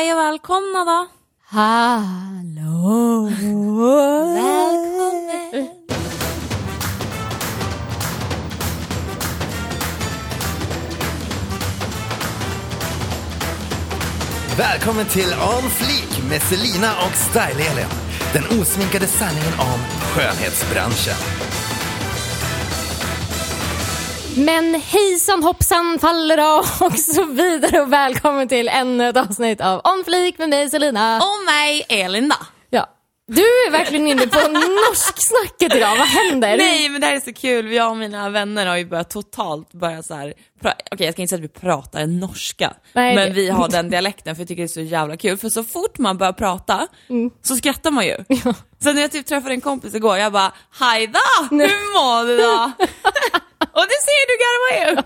Hej och välkomna då. Hallå! Välkommen. Välkommen till On Fleek med Selina och Style-Elin. Den osminkade sanningen om skönhetsbranschen. Men hejsan hoppsan faller av och så vidare och välkommen till ännu ett avsnitt av On Fleek med mig Selina. Och mig Elin då. Ja. Du är verkligen inne på norsksnacket idag, vad händer? Nej men det här är så kul, jag och mina vänner har ju börjat totalt börja så här. okej jag ska inte säga att vi pratar norska, Nej, men det- vi har den dialekten för jag tycker det är så jävla kul. För så fort man börjar prata så skrattar man ju. Så när jag typ träffade en kompis igår, jag bara Hej då! Hur mår du då? och du ser, du garvar ju!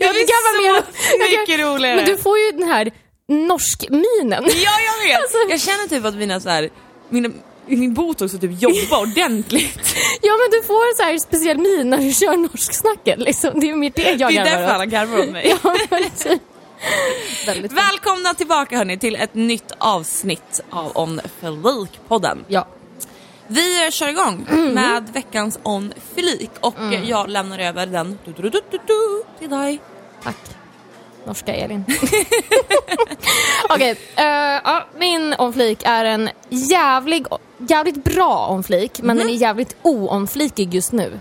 jag det garvar så mycket gar- roligare. Men du får ju den här norsk-minen. Ja jag vet! Alltså- Jag känner typ att mina så här, mina, min botox har typ jobbat ordentligt. Ja men du får en så här speciell min när du kör norsksnacket liksom. Det är mer det jag Det är garvar därför åt. alla garvar åt mig. Ja, typ. Välkomna tillbaka hörni till ett nytt avsnitt av On Fleek-podden. Ja. Vi kör igång Mm. med veckans On Fleek och jag lämnar över den du, du, du, till dig. Tack. Norska Elin. Okej, eh, ja, min onflik är en jävlig, jävligt bra onflik men den är jävligt oonflikig just nu.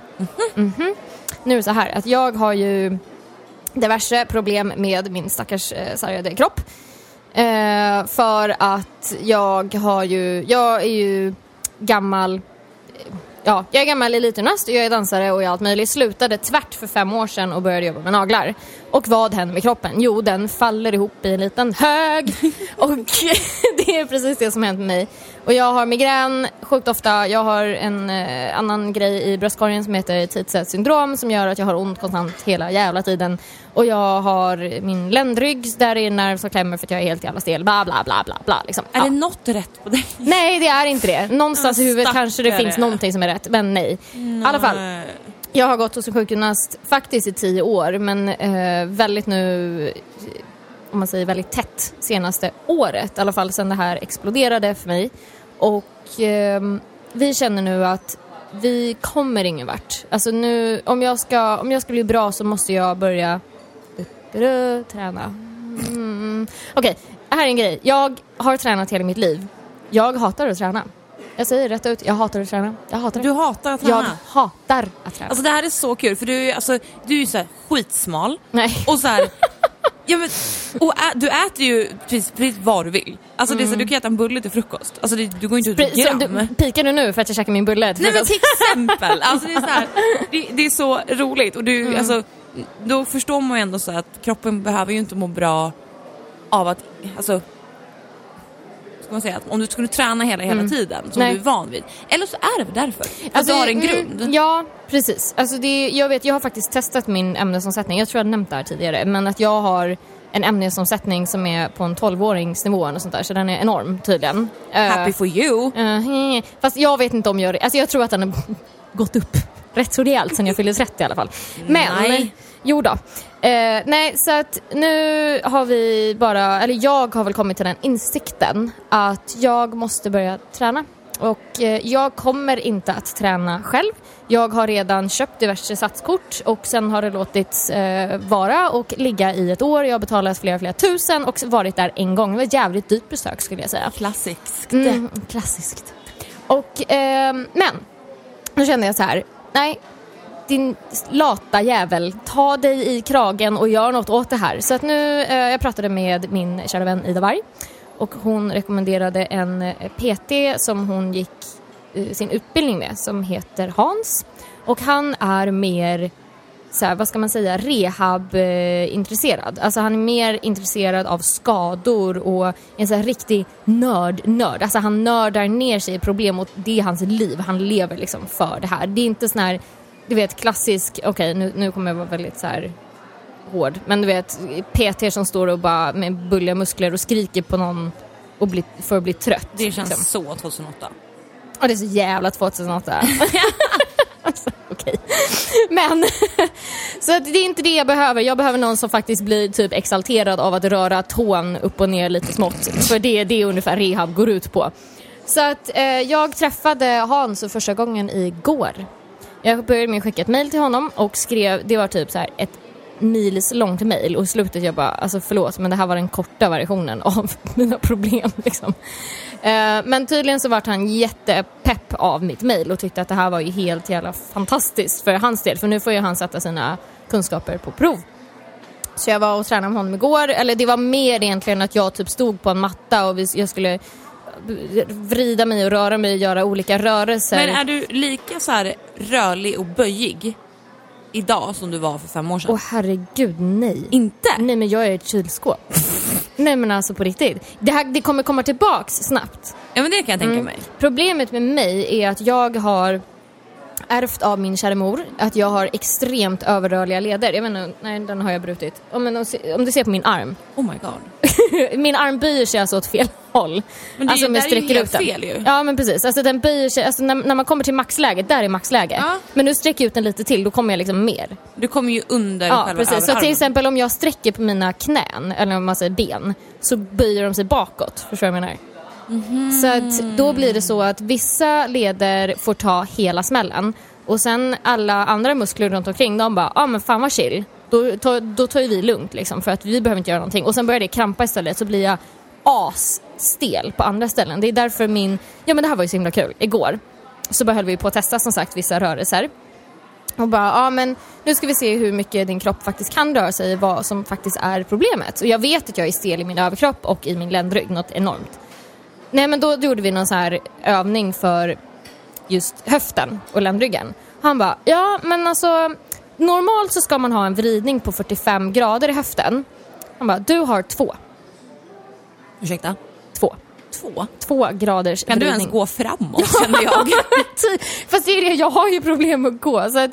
Mhm. Nu är det så här att jag har ju diverse problem med min stackars eh, sargade kropp. Eh, för att jag har ju, jag är ju gammal Ja, jag är gammal elitgymnast, jag är dansare och jag allt möjligt. Slutade tvärt för fem år sedan och började jobba med naglar. Och vad händer med kroppen? Jo, den faller ihop i en liten hög. och det är precis det som hänt med mig. Och jag har migrän sjukt ofta. Jag har en eh, annan grej i bröstkorgen som heter tidset syndrom som gör att jag har ont konstant hela jävla tiden. Och jag har min ländrygg där det är en nerv som klämmer för att jag är helt jävla stel. Bla, bla, bla, bla, bla. Liksom. Är Ja. det något rätt på dig? Nej, det är inte det. Någonstans i huvudet kanske det finns någonting som är rätt, men nej. I alla fall, jag har gått hos en sjukgymnast faktiskt i tio år, men eh, väldigt nu, om man säger väldigt tätt, senaste året. I alla fall sedan det här exploderade för mig. Och ehm, vi känner nu att vi kommer ingen vart. Alltså nu, om jag ska, om jag ska bli bra så måste jag börja träna. Mm. Okej, här är en grej. Jag har tränat hela mitt liv. Jag hatar att träna. Jag säger rätt ut, jag hatar att träna. Jag hatar det. Du hatar att Jag träna? hatar att träna. Alltså det här är så kul för du, är- alltså, du är ju så här skitsmal Nej. och så här, ja, men, och ä, du äter ju precis, precis vad du vill. Alltså det är så, du kan äta en bulle till frukost. Alltså det, du går inte ut ett gram. du, pikar du nu för att jag käkar min bulle till Nej men frukost? till exempel, alltså det, är så här, det, det är så roligt och du, Mm. alltså, då förstår man ju ändå så att kroppen behöver ju inte må bra av att, alltså ska man säga, att om du skulle träna hela, hela tiden som Mm. Nej. du är van vid. Eller så är det därför. Att Alltså, du har en mm, grund. Ja, precis. Alltså det, jag, vet, jag har faktiskt testat min ämnesomsättning. Jag tror jag har nämnt det här tidigare. Men att jag har en ämnesomsättning som är på en 12-åringsnivå och sånt där. Så den är enorm tydligen. Eh, Happy for you. eh, fast jag vet inte om jag... Alltså jag tror att den har gått upp rätt så rejält sen jag fyllde 30 i alla fall. Men, Nej. Jo då. Eh, nej, så att nu har vi bara, eller jag har väl kommit till den insikten att jag måste börja träna. Och eh, jag kommer inte att träna själv. Jag har redan köpt diverse satskort och sen har det låtits eh, vara och ligga i ett år. Jag har betalat flera, flera tusen och varit där en gång. Det var ett jävligt dyrt besök skulle jag säga. Klassiskt. Mm, klassiskt. Och, ehm, men, nu kände jag så här, nej, din lata jävel, ta dig i kragen och gör något åt det här. Så att nu, eh, jag pratade med min kära vän Ida Warg och hon rekommenderade en eh, PT som hon gick eh, sin utbildning med som heter Hans. Och han är mer så här, vad ska man säga, rehab-intresserad. Alltså han är mer intresserad av skador och en så här riktig nörd-nörd. Alltså han nördar ner sig i problem och det är hans liv. Han lever liksom för det här. Det är inte sån här, du vet klassisk, okej nu, nu kommer jag vara väldigt så här hård, men du vet PT som står och bara med bulliga muskler och skriker på någon och bli, för att bli trött. Det känns liksom. så 2008. Och det är så jävla 2008. alltså, okej. Men, så att det är inte det jag behöver. Jag behöver någon som faktiskt blir typ exalterad av att röra tån upp och ner lite smått. För det är det ungefär rehab går ut på. Så att eh, jag träffade Hans för första gången igår. Jag började med att skicka ett mail till honom och skrev, det var typ så här ett mils långt mail och i slutet jag bara, alltså förlåt men det här var den korta versionen av mina problem liksom. Eh, men tydligen så vart han jättepepp av mitt mail och tyckte att det här var ju helt jävla fantastiskt för hans del för nu får ju han sätta sina kunskaper på prov. Så jag var och tränade med honom igår, eller det var mer egentligen att jag typ stod på en matta och jag skulle vrida mig och röra mig och göra olika rörelser. Men är du lika så här rörlig och böjig idag som du var för fem år sedan? Åh herregud, nej. Inte? Nej men jag är ett kylskåp. nej men alltså på riktigt. Det, här, det kommer komma tillbaks snabbt. Ja men det kan jag tänka Mm. mig. Problemet med mig är att jag har ärvt av min kära mor att jag har extremt överrörliga leder. Jag inte, nej den har jag brutit. Om, om, om du ser på min arm. Oh my god. min arm böjer sig alltså åt fel håll. Men det alltså ju- där är ju helt den. fel ju. Ja men precis, alltså den böjer sig, alltså när, när man kommer till maxläget, där är maxläge. Ja. Men nu sträcker jag ut den lite till, då kommer jag liksom mer. Du kommer ju under Ja själva precis, så till exempel om jag sträcker på mina knän, eller om man säger ben, så böjer de sig bakåt. Förstår du vad jag menar? Så att då blir det så att vissa leder får ta hela smällen och sen alla andra muskler runt omkring de bara, ja ah, men fan vad chill. Då, tar- då tar ju vi lugnt liksom för att vi behöver inte göra någonting. Och sen börjar det krampa istället så blir jag asstel på andra ställen. Det är därför min, ja men det här var ju så himla kul, igår så bara höll vi på att testa som sagt vissa rörelser. Och bara, ja men nu ska vi se hur mycket din kropp faktiskt kan röra sig, vad som faktiskt är problemet. Och jag vet att jag är stel i min överkropp och i min ländrygg, något enormt. Nej men då gjorde vi någon så här övning för just höften och ländryggen. Han bara, ja men alltså normalt så ska man ha en vridning på 45 grader i höften. Han bara, du har två. Ursäkta? Två. Två? Två graders Kan du vridning. ens gå framåt känner jag? Typ. Fast det är det, jag har ju problem med att gå. Så att,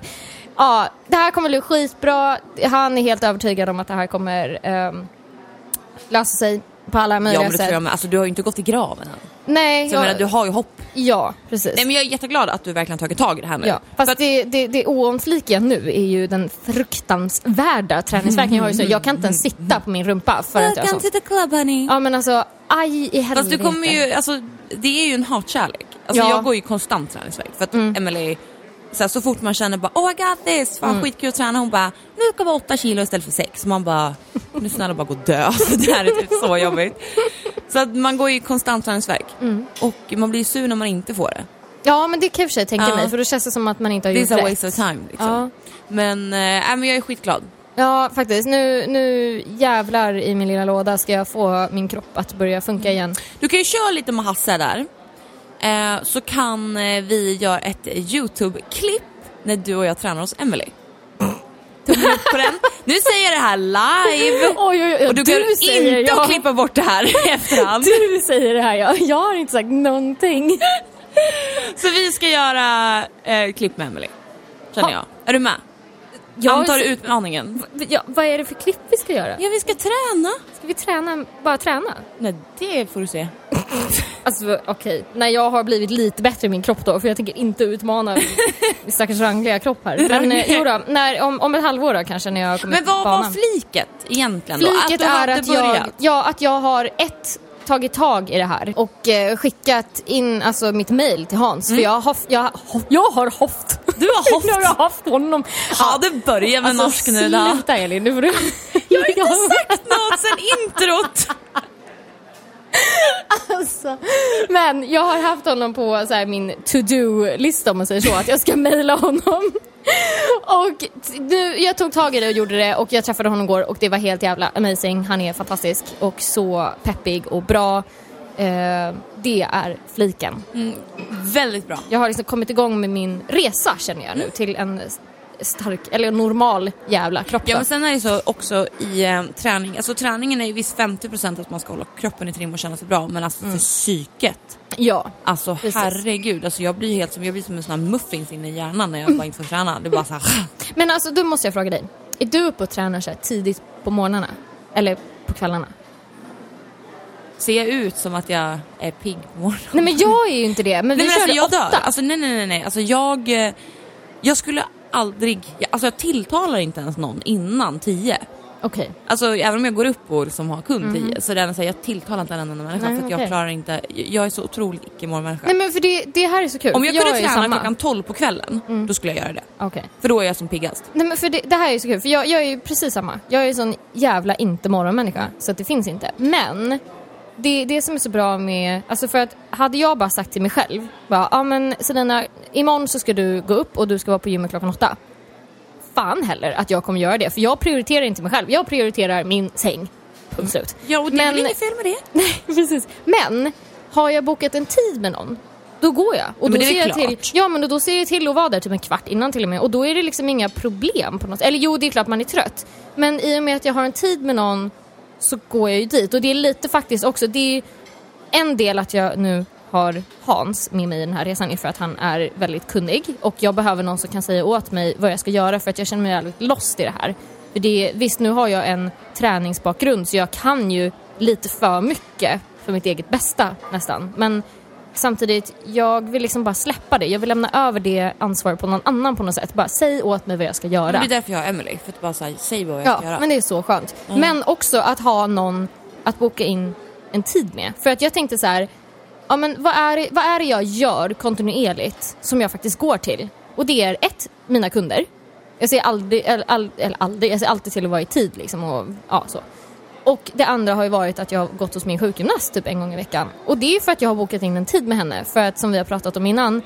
ja, det här kommer bli skitbra. Han är helt övertygad om att det här kommer ehm, lösa sig på alla ja möjliga men det tror sätt. jag med. Alltså du har ju inte gått i graven än. Nej, Så jag jag, menar du har ju hopp. ja precis. Nej men jag är jätteglad att du verkligen tagit tag i det här nu. Ja, fast att, det, det, det oomflikiga nu är ju den fruktansvärda träningsvärken jag har just nu. Jag kan inte ens sitta på min rumpa för att jag har sånt. the club honey. Ja men alltså, aj i helvete. Fast du kommer ju, alltså det är ju en hatkärlek. Alltså Ja. jag går ju konstant träningsvärk för att Emily så, här, så fort man känner bara oh I got this, fan skitkul att träna, hon bara nu ska vara åtta kilo istället för sex. Man bara, nu snälla bara gå och dö, för det här är typ så jobbigt. Så att man går ju konstant träningsvärk och man blir sur när man inte får det. Ja men det kan jag i för sig tänka Ja. mig för då känns det som att man inte har Det är gjort så här rätt. waste of time liksom. Ja. Men, äh, men jag är skitglad. Ja, faktiskt. Nu, nu jävlar i min lilla låda ska jag få min kropp att börja funka igen. Du kan ju köra lite med Hasse där. Eh, så kan eh, vi göra ett YouTube-klipp när du och jag tränar hos Emily. Tummen upp på den. Nu säger jag det här live. Oj, oj, oj. Och du, du säger inte ja. att klippa bort det här i efterhand. Du säger det här, ja. Jag har inte sagt någonting. Så vi ska göra eh, klipp med Emily. Känner Ha. jag. Är du med? Jag Antar är så- utmaningen? Ja, vad är det för klipp vi ska göra? Ja, vi ska träna. Ska vi träna, bara träna? Nej, det får du se. Alltså okej, när jag har blivit lite bättre i min kropp då, för jag tänker inte utmana min stackars rangliga kropp här. Men eh, jo då, när, om, om ett halvår då kanske när jag kommer Men upp på vad var banan. fliket egentligen då? Fliket du är hade att jag, börjat? ja, att jag har ett tagit tag i det här och eh, skickat in alltså, mitt mail till Hans. För jag har, hof, jag, har hof, jag har hoft. Mm. Du har hoft? jag har haft honom. Ja, du börjar med Alltså, norsk nu då. Sluta Elin, nu får du... Jag har inte sagt något sen introt. Alltså. Men jag har haft honom på så här, min to-do-lista om man säger så, att jag ska mejla honom. Och nu, jag tog tag i det och gjorde det och jag träffade honom igår och det var helt jävla amazing. Han är fantastisk och så peppig och bra. Eh, det är fliken. Väldigt bra. Jag har liksom kommit igång med min resa känner jag nu till en stark, eller normal jävla kropp. Ja men sen är det så också i eh, träning, alltså träningen är ju visst 50% att man ska hålla kroppen i trim och känna sig bra men alltså för psyket. ja. Alltså Precis. herregud, alltså jag blir helt som, jag blir som en sån här muffins inne i hjärnan när jag bara inte får träna. Det bara så här, Men alltså då måste jag fråga dig. Är du uppe och tränar så tidigt på morgnarna? Eller på kvällarna? ser jag ut som att jag är pigg på morgonen? Nej men jag är ju inte det. Men vi Nej men körde alltså jag åtta. dör. Alltså nej nej nej nej. Alltså jag, eh, Jag skulle aldrig, jag- alltså jag tilltalar inte ens någon innan 10. Okej. Alltså även om jag går upp och liksom har kund 10 så är det ändå så här, jag tilltalar inte en enda människa Nej, för att jag klarar inte, jag är så otroligt icke-morgonmänniska. Nej men för det, det här är så kul. Om jag för kunde är träna klockan 12 på kvällen, då skulle jag göra det. Okej. För då är jag som piggast. Nej men för det, det här är så kul, för jag, jag är ju precis samma. Jag är sån jävla inte morgonmänniska, så att det finns inte. Men det, det som är så bra med, alltså för att hade jag bara sagt till mig själv, bara, ja men Selina, imorgon så ska du gå upp och du ska vara på gymmet klockan åtta. Fan heller att jag kommer göra det, för jag prioriterar inte mig själv. Jag prioriterar min säng. Punkt slut. Ja och det är väl Men- inget fel med det. Nej, precis. Men har jag bokat en tid med någon, då går jag. Och Men då ser jag till, klart. ja, men då ser jag till att vara där typ en kvart innan till och med. Och då är det liksom inga problem på något Eller jo, det är klart man är trött. Men i och med att jag har en tid med någon så går jag ju dit. Och det är lite faktiskt också, det är en del att jag nu har Hans med mig i den här resan är för att han är väldigt kunnig och jag behöver någon som kan säga åt mig vad jag ska göra för att jag känner mig väldigt lost i det här. För det är, visst, nu har jag en träningsbakgrund så jag kan ju lite för mycket för mitt eget bästa nästan. Men samtidigt, jag vill liksom bara släppa det. Jag vill lämna över det ansvaret på någon annan på något sätt. Bara säg åt mig vad jag ska göra. Det är därför jag har Emily, för att bara säga, säg vad jag Ja, ska göra. men det är så skönt. Men också att ha någon att boka in en tid med. För att jag tänkte så här, ja men vad är, det- vad är det jag gör kontinuerligt som jag faktiskt går till? Och det är ett, mina kunder. Jag ser aldrig, eller, all, eller aldrig, jag ser alltid till att vara i tid liksom och ja så. Och det andra har ju varit att jag har gått hos min sjukgymnast typ en gång i veckan. Och det är för att jag har bokat in en tid med henne. För att som vi har pratat om innan,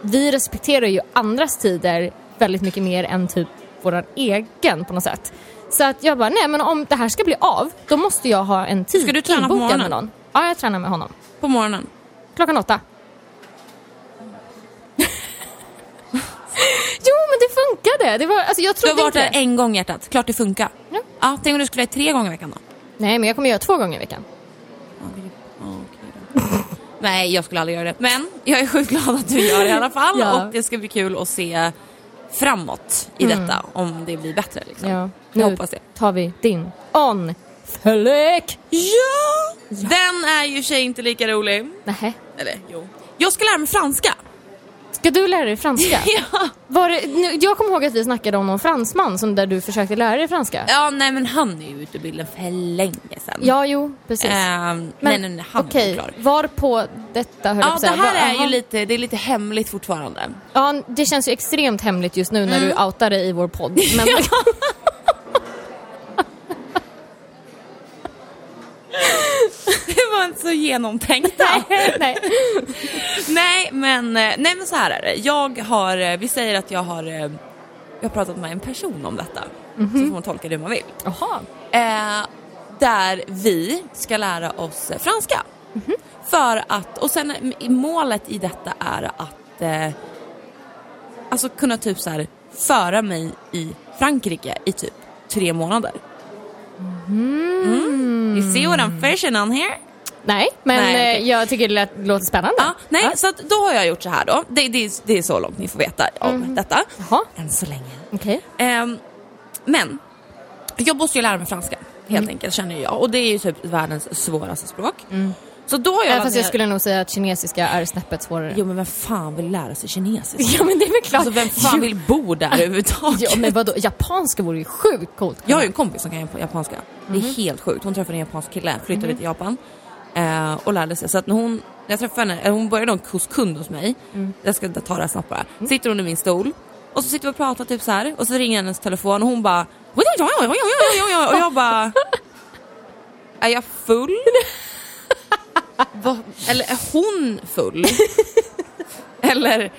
vi respekterar ju andras tider väldigt mycket mer än typ våran egen på något sätt. Så att jag bara, nej men om det här ska bli av, då måste jag ha en tid Ska du träna på morgonen? med någon. Ja, jag tränar med honom. På morgonen. Klockan åtta. jo men det funkade! Det var, alltså jag Du har trodde varit inte där en gång hjärtat, klart det funkar. Ja. Ja, tänk om du skulle göra tre gånger i veckan då? Nej men jag kommer göra två gånger i veckan. Ja, okej då. Nej, jag skulle aldrig göra det. Men jag är sjukt glad att du gör det i alla fall Ja. och det ska bli kul att se framåt i detta om det blir bättre. Liksom. Ja, Jag nu hoppas det. tar vi din on fläck. Ja! Den är ju sig inte lika rolig. Nähä. Eller jo. Jag ska lära mig franska. Ska du lära dig franska? Ja. Var det, nu, jag kommer ihåg att vi snackade om någon fransman som där du försökte lära dig franska. ja, nej men han är ju ute ur bilden för länge sedan. Ja, jo, precis. Ehm, nej, nej, nej, han är okej, klar. var på detta höll jag på Ja, det här är aha. ju lite, det är lite hemligt fortfarande. Ja, det känns ju extremt hemligt just nu när Mm. du outar dig i vår podd. Men Det var inte så genomtänkt. nej. nej, men, eh, nej men så här är det. Jag har, eh, vi säger att jag har, eh, jag har pratat med en person om detta. Mhm. Så får man tolka det hur man vill. Jaha. Eh, där vi ska lära oss franska. Mhm. För att, och sen målet i detta är att eh, alltså kunna typ så här föra mig i Frankrike i typ tre månader. Mm. You see what I'm fishing on here? Nej, men Nej, eh, jag tycker det låter spännande. Ja, nej, så att då har jag gjort så här då. Det, det, är- det är så långt ni får veta om detta. Jaha, Än så länge. okej. Ehm, men, jag måste ju lära mig franska helt enkelt känner jag. Och det är ju typ världens svåraste språk. Så då jag Även laddat fast jag skulle nog säga att kinesiska är snäppet svårare. Jo men vem fan vill lära sig kinesiska? Ja men det är väl klart. Alltså vem fan Jo. vill bo där överhuvudtaget? Ja men vadå, japanska vore ju sjukt coolt. Jag har ju en kompis som kan japanska. Det Mhm. är helt sjukt. Hon träffade en japansk kille, flyttade till Japan eh, och lärde sig. Så att när hon, när jag träffade henne, hon började hos kund hos mig. Mm. Jag ska ta det här snabbt bara. Sitter hon i min stol och så sitter vi och pratar typ så här och så ringer hennes telefon och hon bara och jag bara Är jag full? Va? Eller är hon full? Eller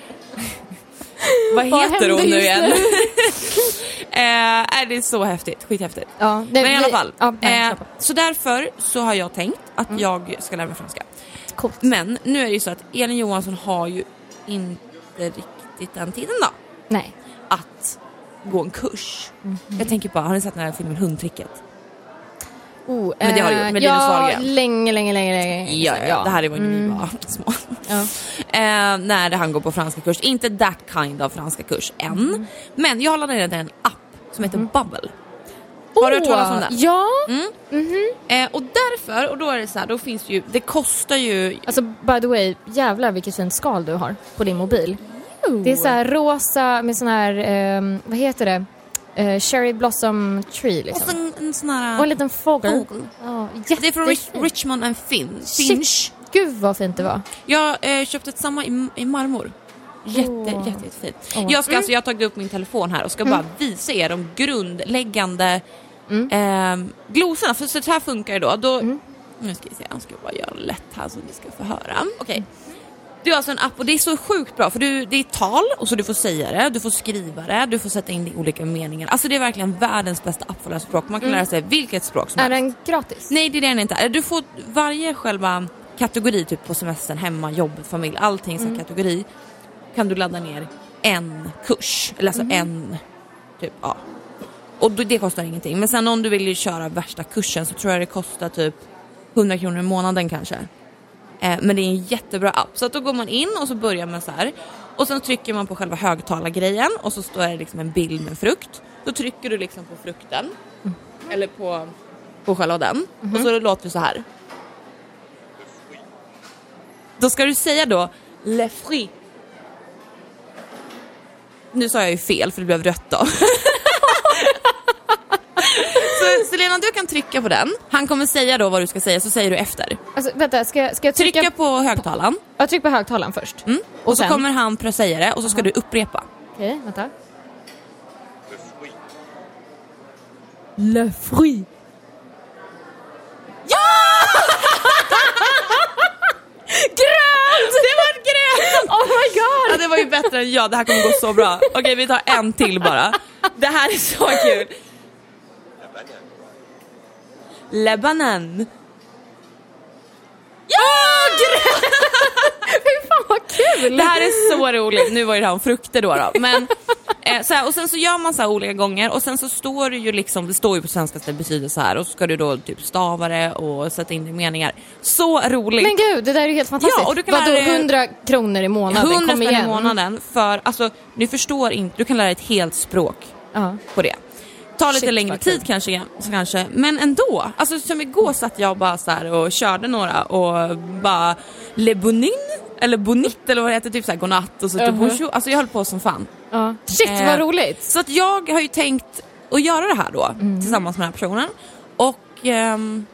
vad Vad heter hon händer nu igen? nu? eh, är det är så häftigt, skithäftigt. Ja, det, Men i alla fall, Ja, nej, eh, så därför så har jag tänkt att jag ska lära mig franska. Coolt. Men nu är det ju så att Elin Johansson har ju inte riktigt den tiden då. Nej. Att gå en kurs. Mhm. Jag tänker på, har ni sett den här filmen Hundtricket? Oh, Men det har du gjort, eh, med Linus ja, Wahlgren. länge, länge, länge, länge. Ja, ja, det här var ju när vi Mm. var små. Ja. Eh, när han går på franska kurs. Inte that kind av franska kurs än. Mhm. Men jag har laddat ner en app som heter Bubble. Har du hört talas om den? Ja. Eh, och därför, och då är det så här, då finns ju, det kostar ju Alltså by the way, jävlar vilket fint skal du har på din mobil. Det är så här rosa med sån här, ehm, vad heter det? Eh, cherry blossom tree Och liksom. så en, en sån här... Och en liten fågel. Fågel. Ja, det är från Rich. Richmond and Fin. Shit. Finch. Gud vad fint det var. Jag eh, köpte ett samma i, i marmor. Jätte, Åh. jätte, jättefint. Åh. Jag, ska, alltså, jag har tagit upp min telefon här och ska bara visa er de grundläggande eh, glosorna. För så här funkar det då. då Nu ska vi se, jag ska bara göra det lätt här så ni ska få höra. Okej. Du har alltså en app och det är så sjukt bra för du, det är tal och så du får säga det, du får skriva det, du får sätta in det i olika meningar. Alltså det är verkligen världens bästa app för att lära språk. Man kan lära sig vilket språk som Är helst. den gratis? Nej det är den inte. Du får varje själva kategori typ på semestern, hemma, jobb, familj, allting Mm. så kategori kan du ladda ner en kurs. Eller alltså Mm. en, typ ja. Och det kostar ingenting. Men sen om du vill köra värsta kursen så tror jag det kostar typ 100 kronor i månaden kanske. Eh, men det är en jättebra app. Så att då går man in och så börjar man så här. Och sen trycker man på själva högtalargrejen och så står det liksom en bild med frukt. Då trycker du liksom på frukten. Eller på, på själva den. Och så låter det så här. Då ska du säga då Le fruit. Nu sa jag ju fel för det blev rött då. så Selena du kan trycka på den. Han kommer säga då vad du ska säga så säger du efter. Alltså vänta, ska, ska jag trycka? Trycka på högtalaren. Jag trycker på högtalaren först. Mm. Och, Och så kommer han säga det och så ska du upprepa. Okej, vänta. Le fruit. Grönt! Det var grönt! Oh my god! Ja, det var ju bättre än jag, det här kommer gå så bra. Okej vi tar en till bara. Det här är så kul. Le banan. Ja! Fy fan vad kul! Det här är så roligt. Nu var ju det här om frukter då. då. Men, eh, så här, och sen så gör man så här olika gånger och sen så står det ju liksom, det står ju på svenska att det betyder så här och så ska du då typ stava det och sätta in det i meningar. Så roligt! Men gud, det där är ju helt fantastiskt. Ja, och du kan Vadå, lära dig- 100 kronor i månaden? 100 Kom spänn igen. i månaden för, alltså ni förstår inte, du kan lära dig ett helt språk Ja. på det. Ta lite Shit, längre vad tid kanske, kanske, men ändå. Alltså som igår satt jag bara så här och körde några och bara Le Bonin, eller Bonit eller vad det heter, typ såhär godnatt och så typ Mhm. bonjour. Alltså jag höll på som fan. ja. Shit Eh, vad roligt! Så att jag har ju tänkt att göra det här då Mm. tillsammans med den här personen. Och ehm,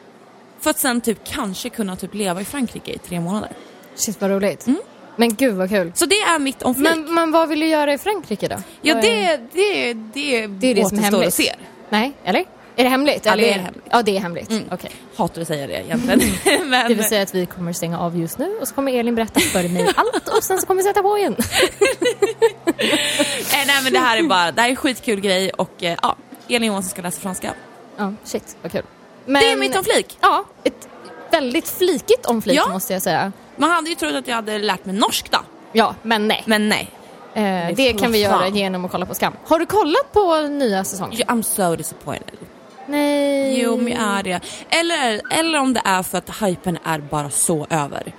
för att sen typ kanske kunna typ leva i Frankrike i tre månader. Shit vad roligt. Mm. Men gud vad kul. Så det är mitt om flik. Men, men vad vill du göra i Frankrike då? Ja Vad är- det, det, det, det är det som är hemligt. att se. Nej, eller? Är det hemligt? Ja, eller? det är hemligt. Ja, det är hemligt. Mm. Okej. Hatar att säga det egentligen. Men, Det vill säga att vi kommer stänga av just nu och så kommer Elin berätta för mig allt och sen så kommer vi sätta på igen. eh, nej men det här är bara, det här är en skitkul grej och eh, ja, Elin Johansson ska läsa franska. Ja, shit vad kul. Men, Det är mitt om flik. Ja, ett väldigt flikigt om flik Ja. måste jag säga. Man hade ju trott att jag hade lärt mig norsk då. Ja, men nej. Men nej. Eh, det kan vi fan. göra genom att kolla på Skam. Har du kollat på nya säsongen? I'm so disappointed. Nej. Jo men jag är det. Eller, eller om det är för att hypen är bara så över.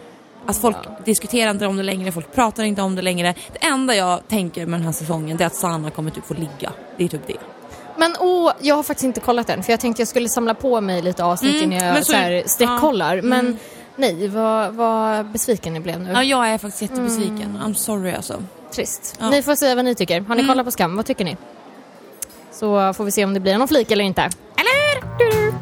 Alltså folk diskuterar inte om det längre, folk pratar inte om det längre. Det enda jag tänker med den här säsongen det är att Sanna kommer typ få ligga. Det är typ det. Men åh, jag har faktiskt inte kollat den för jag tänkte jag skulle samla på mig lite avsnitt Mm, innan jag så så- här streckkollar. ja, Men mm. Nej, vad, vad besviken jag blev nu. Ja jag är faktiskt jättebesviken. I'm sorry alltså. Trist. Ja. Ni får säga vad ni tycker. Har ni Mm. kollat på Skam? Vad tycker ni? Så får vi se om det blir någon flik eller inte. Eller? Du-du.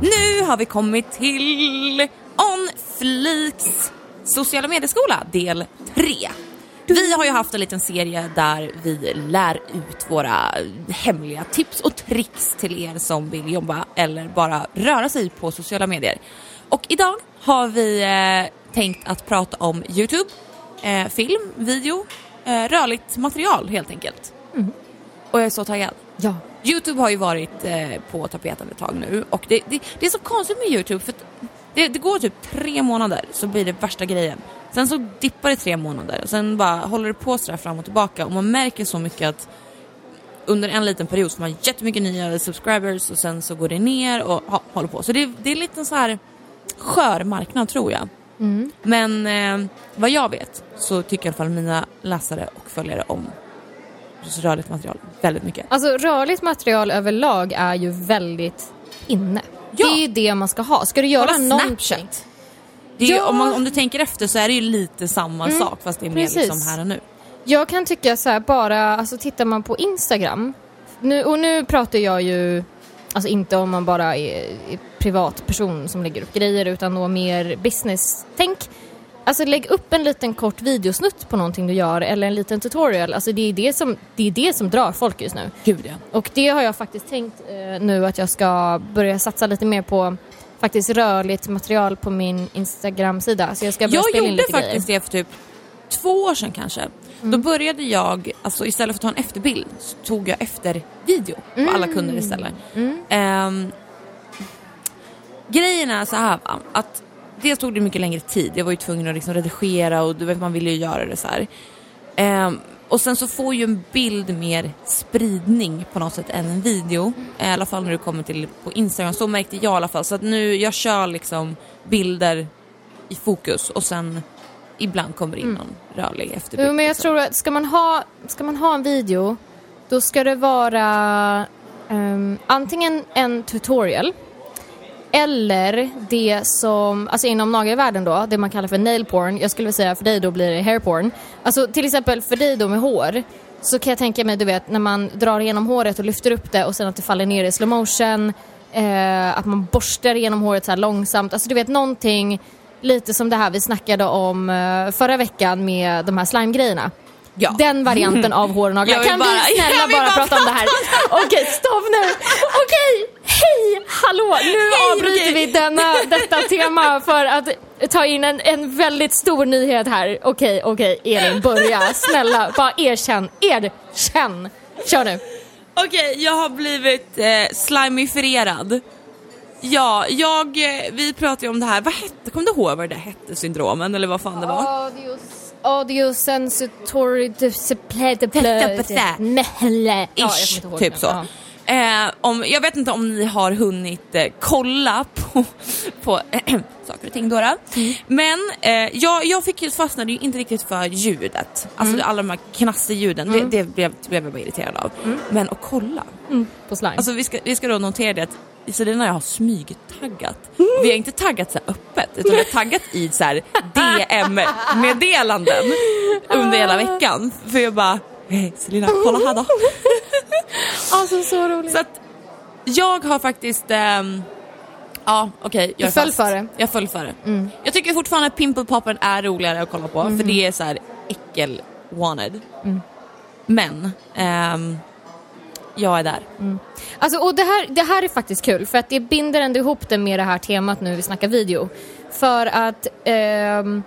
Nu har vi kommit till On Fleeks sociala medieskola del 3. Vi har ju haft en liten serie där vi lär ut våra hemliga tips och tricks till er som vill jobba eller bara röra sig på sociala medier. Och idag har vi eh, tänkt att prata om Youtube, eh, film, video, eh, rörligt material helt enkelt. Och jag är så taggad. Ja. Youtube har ju varit eh, på tapeten ett tag nu och det, det, det är så konstigt med Youtube för det, det går typ tre månader så blir det värsta grejen. Sen så dippar det tre månader och sen bara håller det på sådär fram och tillbaka och man märker så mycket att under en liten period så får man jättemycket nya subscribers och sen så går det ner och ha, håller på. Så det, det är lite så här skör marknad tror jag. Mm. Men eh, vad jag vet så tycker i alla fall mina läsare och följare om rörligt material väldigt mycket. Alltså rörligt material överlag är ju väldigt inne. Det är ju det man ska ha. Ska du göra Kolla någonting... Snapchat. Ju, Ja. om, man, om du tänker efter så är det ju lite samma sak fast det är mer precis. liksom här och nu. Jag kan tycka så här, bara, alltså tittar man på Instagram, nu, och nu pratar jag ju, alltså inte om man bara är, är privatperson som lägger upp grejer utan då mer business-tänk. Alltså lägg upp en liten kort videosnutt på någonting du gör eller en liten tutorial. Alltså det är det som, det är det som drar folk just nu. Gud ja. Och det har jag faktiskt tänkt eh, nu att jag ska börja satsa lite mer på faktiskt rörligt material på min Instagram-sida. Så jag ska börja Jag spela in gjorde lite faktiskt grejer. det för typ två år sedan kanske. Mm. Då började jag, alltså istället för att ta en efterbild så tog jag efter video på alla Mm. kunder istället. Ehm, grejen är så här va, att dels tog det mycket längre tid. Jag var ju tvungen att liksom redigera och du vet man ville ju göra det så här. Och sen så får ju en bild mer spridning på något sätt än en video. I alla fall när det kommer till på Instagram. Så märkte jag i alla fall. Så att nu, jag kör liksom bilder i fokus och sen ibland kommer in någon rörlig efterbild. Mm. Jo, men jag liksom. tror att ska man ha, ska man ha en video, då ska det vara ehm, antingen en tutorial eller det som, alltså inom nagelvärlden då, det man kallar för nail porn. Jag skulle vilja säga för dig då blir det hair porn. Alltså till exempel för dig då med hår, så kan jag tänka mig, du vet, när man drar igenom håret och lyfter upp det och sen att det faller ner i slow motion, eh, att man borstar igenom håret så långsamt. Alltså du vet någonting lite som det här vi snackade om eh, förra veckan med de här slime-grejerna. Ja. Den varianten av hår och naglar. Kan bara- vi snälla bara, bara prata om det här? Okej, stopp nu! Okej, hej, hallå! Nu avbryter okej. vi denna, detta tema för att ta in en, en väldigt stor nyhet här. Okej, okej, Elin, börja. Snälla, bara erkänn. Erkänn! Kör nu. Okej, jag har blivit eh, slimifierad. Ja, jag, eh, vi pratade ju om det här, vad hette, kommer du ihåg vad det där hette, syndromen eller vad fan det var? Audios, audiosensitory display... Ish, jag kommer inte ihåg typ så. Ja. Eh, om, jag vet inte om ni har hunnit eh, kolla på, på saker och ting då. Mm. Men eh, jag, jag fick ju, fastnade ju inte riktigt för ljudet. Alltså Mm. alla de här knasterljuden, det, det blev, blev jag bara irriterad av. Mm. Men att kolla. På slime. Alltså vi ska, vi ska då notera det att Iselina jag har smygtaggat. Mm. Vi har inte taggat så öppet utan vi har taggat i så här DM-meddelanden under hela veckan. För jag bara, hej Selina kolla här då. alltså så roligt. Så att jag har faktiskt, ehm, ja okej. jag Du föll fast. för det. Mm. Jag föll för det. Jag tycker fortfarande att Pimple Popper är roligare att kolla på Mm. för det är så här äckel wanted. Men, ehm, jag är där. Alltså, och det här, det här är faktiskt kul för att det binder ändå ihop det med det här temat nu vi snackar video. För att ehm,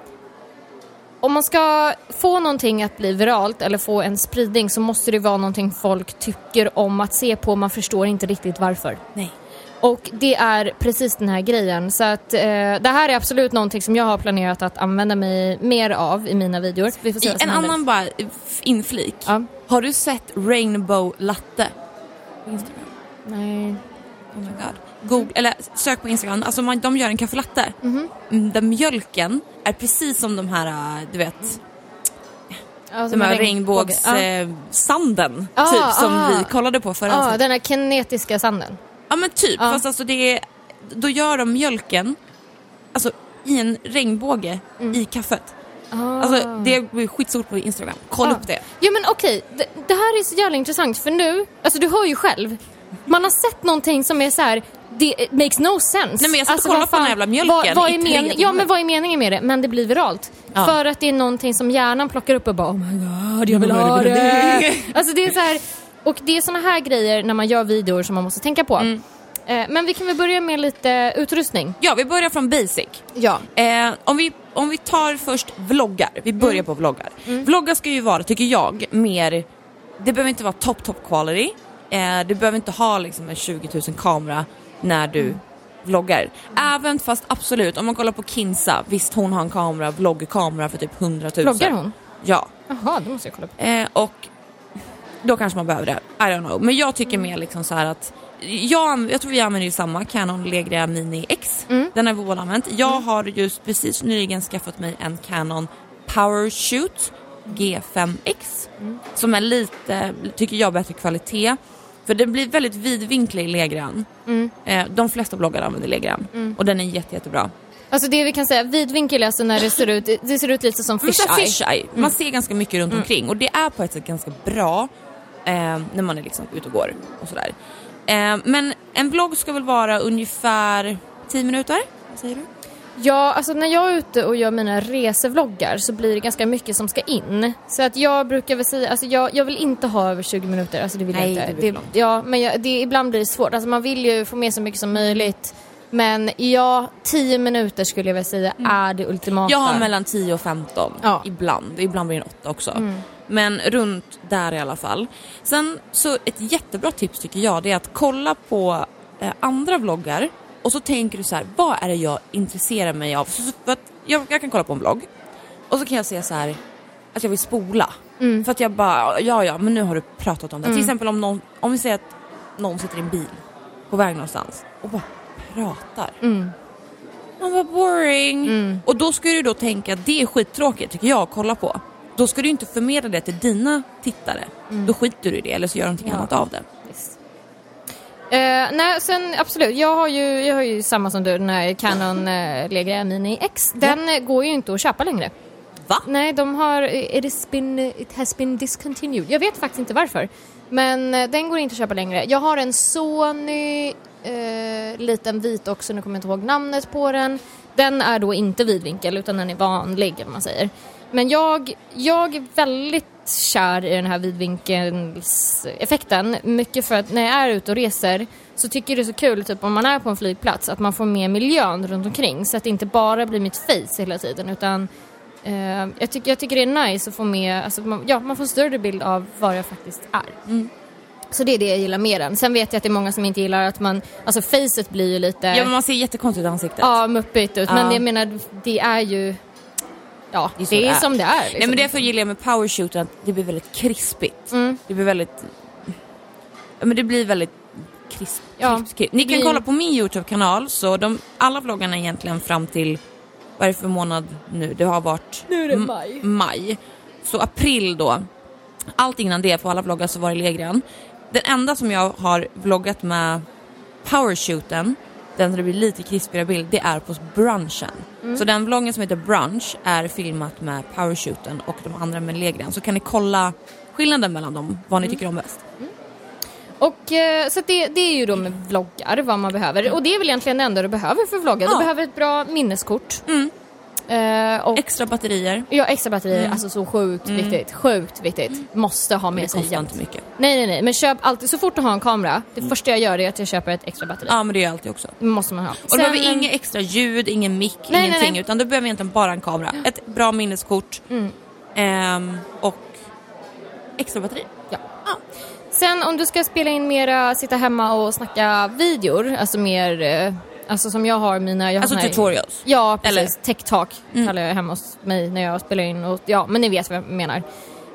om man ska få någonting att bli viralt eller få en spridning så måste det vara någonting folk tycker om att se på. Man förstår inte riktigt varför. Nej. Och det är precis den här grejen. Så att eh, det här är absolut någonting som jag har planerat att använda mig mer av i mina videor. Vi I en händer. annan bara inflik. Ja. Har du sett Rainbow Latte? På Instagram? Nej. Oh my god. Google, eller sök på Instagram, alltså man, de gör en kaffelatte. Mhm. Mm, Där mjölken är precis som de här, äh, du vet, Alltså de här regnbågssanden Ja. eh, Ah, typ som ah. vi kollade på förra Ja, den här kinetiska sanden. Ja men typ, fast alltså det är, då gör de mjölken alltså, i en regnbåge i kaffet. Alltså det blir skitstort på Instagram, kolla upp det. Ja men okej, det, det här är så jävla intressant för nu, alltså du hör ju själv. Man har sett någonting som är så här. Det makes no sense. Nej, men jag och alltså, kollade vad på den här jävla mjölken vad, vad är men, Ja men vad är meningen med det? Men det blir viralt. Ja. För att det är någonting som hjärnan plockar upp och bara oh my god jag vill ha det. Alltså det är så här, och det är såna här grejer när man gör videor som man måste tänka på. Mm. Eh, men vi kan väl börja med lite utrustning. Ja, vi börjar från basic. Ja. Eh, om, vi, om vi tar först vloggar, vi börjar Mm. på vloggar. Vloggar ska ju vara, tycker jag, mer, det behöver inte vara top top quality. Eh, du behöver inte ha liksom en 20 000 kamera när du Mm. vloggar. Även fast absolut, om man kollar på Kinsa, visst hon har en kamera, vloggkamera för typ 100 000. Vloggar hon? Ja. Jaha, det måste jag kolla på. Eh, och då kanske man behöver det. I don't know. Men jag tycker mer liksom så att jag, jag tror vi använder ju samma Canon Legria Mini X. Mm. Den har vi båda använt. Jag har just precis nyligen skaffat mig en Canon PowerShoot G5X. Mm. Som är lite, tycker jag, bättre kvalitet. För den blir väldigt vidvinklig i legran. Mm. Eh, de flesta bloggar använder legran. Och den är jätte, jättebra. Alltså det vi kan säga, vidvinkel är alltså när det ser ut, det ser ut lite som Men så här fisheye. fisheye. Man ser ganska mycket runt omkring och det är på ett sätt ganska bra eh, när man är liksom ute och går och sådär. Eh, men en vlogg ska väl vara ungefär 10 minuter? Vad säger du? Ja, alltså när jag är ute och gör mina resevloggar så blir det ganska mycket som ska in. Så att jag brukar väl säga, alltså jag, jag vill inte ha över 20 minuter, alltså det vill Nej, jag det inte. för långt. ja, men jag, det, ibland blir det svårt. Alltså man vill ju få med så mycket som möjligt. Men ja, 10 minuter skulle jag väl säga är det ultimata. Jag har mellan 10 och 15 Ja. ibland. Ibland blir det 8 också. Men runt där i alla fall. Sen så ett jättebra tips tycker jag det är att kolla på eh, andra vloggar och så tänker du så här, vad är det jag intresserar mig av? Så, så, jag, jag kan kolla på en vlogg och så kan jag säga så här att jag vill spola. För att jag bara, ja ja men nu har du pratat om det. Till exempel om någon, om vi säger att någon sitter i en bil på väg någonstans och bara pratar. Man vad boring. Och då ska du då tänka att det är skittråkigt tycker jag att kolla på. Då ska du inte förmedla det till dina tittare. Då skiter du i det eller så gör du någonting Ja. annat av det. Eh, nej, sen absolut. Jag har ju, jag har ju samma som du, den här Canon eh, Legra Mini X. Den eh, går ju inte att köpa längre. Va? Nej, de har, it has been, it has been discontinued. Jag vet faktiskt inte varför. Men eh, den går inte att köpa längre. Jag har en Sony eh, liten vit också, nu kommer jag inte ihåg namnet på den. Den är då inte vidvinkel utan den är vanlig om man säger. Men jag, jag är väldigt kär i den här vidvinkelseffekten. Mycket för att när jag är ute och reser så tycker jag det är så kul, typ om man är på en flygplats, att man får med miljön runt omkring så att det inte bara blir mitt face hela tiden utan eh, jag, tycker, jag tycker det är nice att få med, alltså, man, ja, man får en större bild av vad jag faktiskt är. Mm. Så det är det jag gillar med den. Sen vet jag att det är många som inte gillar att man, alltså facet blir ju lite... Ja men man ser jättekonstigt ut i ansiktet. Ja, muppigt ut. Men Ja. jag menar, det är ju... Ja, Det är det är, som det är. Liksom. Nej men därför gillar jag med powershooten att det blir väldigt krispigt. Mm. Det blir väldigt... Ja men det blir väldigt krisp, Ja, krisp, krisp. Ni kan blir- kolla på min Youtube-kanal så de, alla vloggarna egentligen fram till, vad är det för månad nu? Det har varit Nu är det maj. maj. Så april då. Allt innan det på alla vloggar så var det Legran. Den enda som jag har vloggat med powershooten, den där det blir lite krispigare bild, det är på brunchen. Mm. Så den vloggen som heter brunch är filmat med powershooten och de andra med Legran. Så kan ni kolla skillnaden mellan dem, vad Mm. ni tycker om bäst. Och eh, så det, det är ju då med vloggar vad man behöver. Och det är väl egentligen det enda du behöver för vloggar. Du Ja. behöver ett bra minneskort. Mm. Eh, och Extra batterier. ja, extra batterier, Mm. alltså så sjukt viktigt. Sjukt viktigt. Måste ha med Det sig jämt. inte mycket. Nej, nej, nej. Men köp alltid, så fort du har en kamera, det Mm. första jag gör är att jag köper ett extra batteri. Ja men det är jag alltid också. Måste man ha. Och du behöver inget extra ljud, ingen mick, nej, ingenting nej. utan du behöver egentligen bara en kamera. Ett bra minneskort Mm. ehm, och extra batteri. Ja. Sen om du ska spela in mera, sitta hemma och snacka videor, alltså mer, eh, alltså som jag har mina... Jag har Alltså här- tutorials. Ja, precis. Eller? Tech talk Mm. kallar jag hemma hos mig när jag spelar in. Och, ja, men ni vet vad jag menar.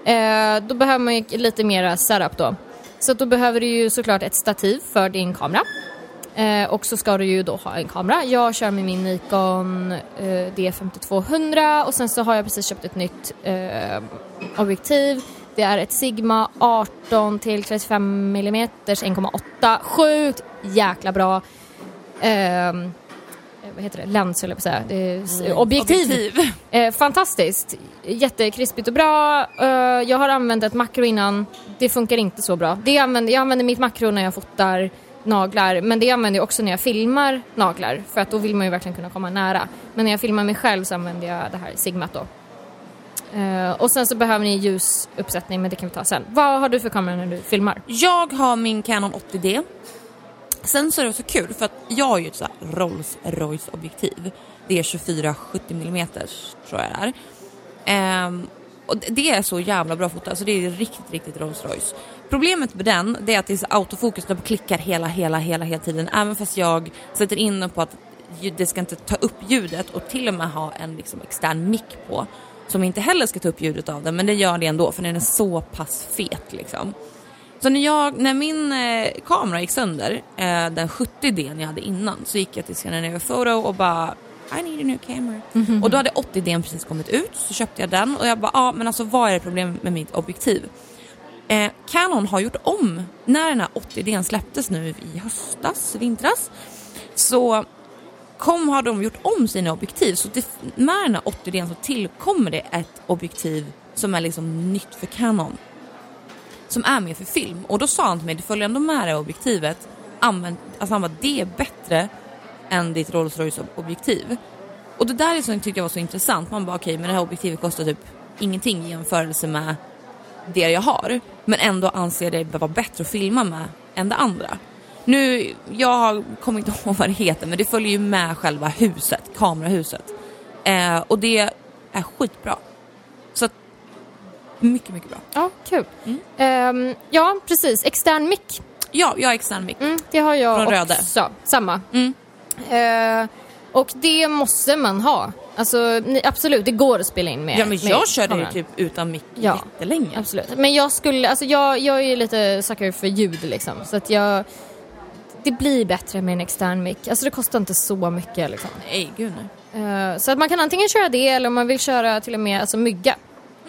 Eh, då behöver man ju lite mera setup då. Så då behöver du ju såklart ett stativ för din kamera. Eh, och så ska du ju då ha en kamera. Jag kör med min Nikon eh, D5200 och sen så har jag precis köpt ett nytt eh, objektiv. Det är ett Sigma 18 till 35 mm 1,8. Sjukt jäkla bra. Ehm, vad heter det? Lens jag på säga. S- objektiv. Objektiv. Eh, fantastiskt. Jättekrispigt och bra. Eh, jag har använt ett makro innan. Det funkar inte så bra. Det använder, jag använder mitt makro när jag fotar naglar men det använder jag också när jag filmar naglar för att då vill man ju verkligen kunna komma nära. Men när jag filmar mig själv så använder jag det här Sigmat då. Eh, och sen så behöver ni ljusuppsättning men det kan vi ta sen. Vad har du för kamera när du filmar? Jag har min Canon 80D. Sen så är det så kul för att jag har ju ett så här Rolls Royce objektiv. Det är 24-70 mm tror jag det är. Ehm, och det- är så jävla bra foto, alltså det är riktigt, riktigt Rolls Royce. Problemet med den det är att det är så autofokus, den klickar hela, hela, hela, hela tiden. Även fast jag sätter in den på att det ska inte ta upp ljudet och till och med ha en liksom extern mick på. Som inte heller ska ta upp ljudet av den, men det gör det ändå för den är så pass fet liksom. Så när, jag, när min eh, kamera gick sönder, eh, den 70D jag hade innan, så gick jag till Scandinavian Photo och bara I need a new camera. Och då hade 80D precis kommit ut, så köpte jag den och jag bara, ja ah, men alltså vad är det problem med mitt objektiv? Eh, Canon har gjort om, när den här 80D släpptes nu i höstas, vintras, så kom, har de gjort om sina objektiv. Så det, med den här 80D så tillkommer det ett objektiv som är liksom nytt för Canon. Som är med för film. Och då sa han till mig, du följer ändå med det här objektivet. Använd, alltså han bara, det är bättre än ditt Rolls Royce objektiv. Och det där är som jag tyckte jag var så intressant. Man bara okej, okay, men det här objektivet kostar typ ingenting i jämförelse med det jag har. Men ändå anser jag det vara bättre att filma med än det andra. Nu, jag kommer inte ihåg vad det heter men det följer ju med själva huset, kamerahuset. Eh, och det är skitbra. Mycket, mycket bra. Ja, kul. Mm. Um, ja, precis. Extern mick. Ja, jag har extern mick. Mm, det har jag Från också. Röde. Samma. Mm. Uh, och det måste man ha. Alltså absolut, det går att spela in med Ja men jag med körde ju typ utan mick Ja. jättelänge. Absolut. Men jag skulle, alltså jag, jag är ju lite sucker för ljud liksom. Så att jag, det blir bättre med en extern mick. Alltså det kostar inte så mycket liksom. Nej gud nej. Eh, så att man kan antingen köra det eller om man vill köra till och med alltså mygga.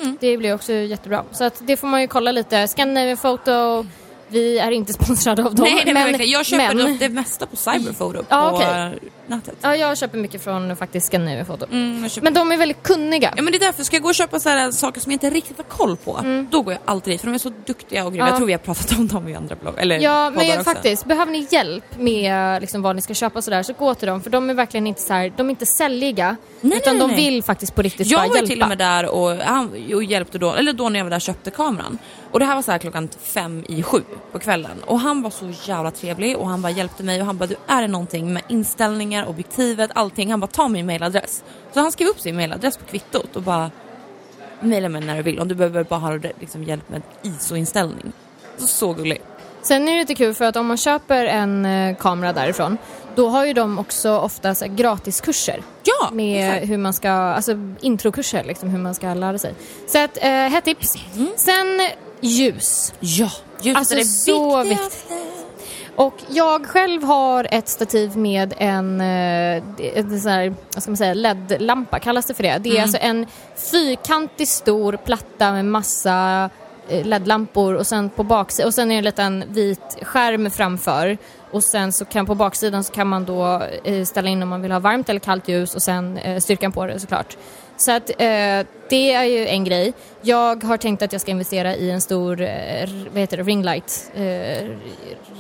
Mm. Det blir också jättebra. Så att det får man ju kolla lite. Scandinavian Photo, vi är inte sponsrade av dem. nej, nej men, verkligen. jag köper men, det mesta på Cyberphoto Ja, på okej. nätet. Ja, jag köper mycket från faktiskt Scandinavian Photo. Mm, jag Men de är väldigt kunniga. Ja men det är därför, ska jag gå och köpa så här saker som jag inte riktigt har koll på, då går jag alltid dit för de är så duktiga och grymma. Mm. Ja. Jag tror vi har pratat om dem i andra blogg, eller Ja, men jag, faktiskt. Behöver ni hjälp med liksom, vad ni ska köpa och sådär så gå till dem för de är verkligen inte så här, de är inte säljiga. Nej, utan nej, de nej. vill faktiskt på riktigt Jag bara var ju hjälpa. till och med där och, och hjälpte då, eller då när jag var där köpte kameran. Och det här var så här klockan fem i sju på kvällen. Och han var så jävla trevlig och han bara hjälpte mig och han bara du är det någonting med inställningar, objektivet, allting. Han bara ta min mailadress. Så han skrev upp sin mailadress på kvittot och bara mejla mig när du vill om du behöver bara ha liksom, hjälp med ISO-inställning. Så, så gullig. Sen är det lite kul för att om man köper en eh, kamera därifrån då har ju de också ofta så här, gratiskurser Ja, med exakt. hur man ska, alltså introkurser liksom hur man ska lära sig. Så att, eh, hett tips. Sen ljus. Ja, ljuset Alltså, är det så viktigaste. Och jag själv har ett stativ med en, eh, en sån här, vad ska man säga, LED-lampa, kallas det för det? Det är alltså en fyrkantig stor platta med massa eh, LED-lampor och sen på baksidan, och sen är det en liten vit skärm framför och sen så kan på baksidan så kan man då eh, ställa in om man vill ha varmt eller kallt ljus och sen eh, styrkan på det såklart. Så att eh, det är ju en grej. Jag har tänkt att jag ska investera i en stor, eh, vad heter det, ringlight, eh,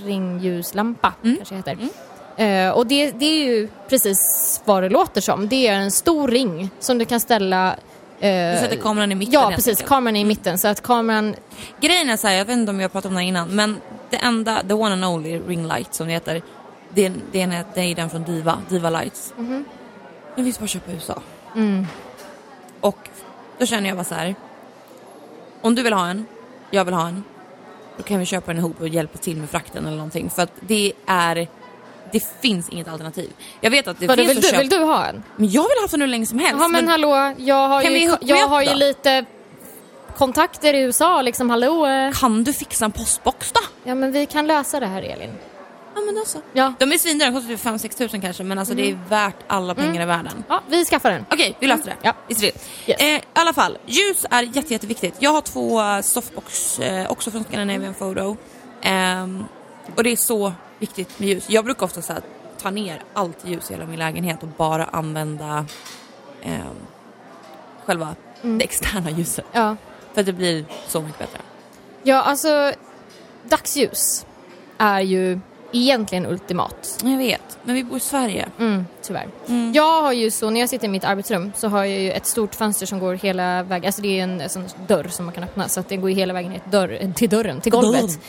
ringljuslampa kanske det heter. Eh, och det, det är ju precis vad det låter som. Det är en stor ring som du kan ställa Du sätter kameran i mitten Ja, precis. enkelt. Kameran är i mitten så att kameran... Grejen är så här, jag vet inte om jag har pratat om det här innan, men det enda, the one and only ring light som det heter, det är, det är, det är den från Diva, Diva Lights. Den finns bara att köpa i USA. Och då känner jag bara så här, om du vill ha en, jag vill ha en, då kan vi köpa den ihop och hjälpa till med frakten eller någonting. För att det är, det finns inget alternativ. Jag vet att det Vadå, finns vill, att du, köpa, vill du ha en? men jag vill ha den hur länge som helst. Ja men hallå, jag har ju, jag har ju lite kontakter i USA liksom, hallå? Kan du fixa en postbox då? Ja men vi kan lösa det här Elin. Men då så. Ja, De är svindyra, de kostar typ 5-6 tusen kanske men alltså det är värt alla pengar i världen. ja vi skaffar den. Okej, vi löser det. Ja. Vi ser det. Yes. Eh, I alla fall, ljus är jätte, jätteviktigt. Jag har två eh, softbox, eh, också från Scandinavian Photo. Ehm, och det är så viktigt med ljus. Jag brukar ofta så här, ta ner allt ljus i hela min lägenhet och bara använda ehm, själva det externa ljuset. Ja. För att det blir så mycket bättre. ja, alltså dagsljus är ju egentligen ultimat. Jag vet, men vi bor i Sverige. Mm, tyvärr. Jag har ju så, när jag sitter i mitt arbetsrum så har jag ju ett stort fönster som går hela vägen, alltså det är en sån dörr som man kan öppna så att den går ju hela vägen till, dörr, till dörren, till golvet.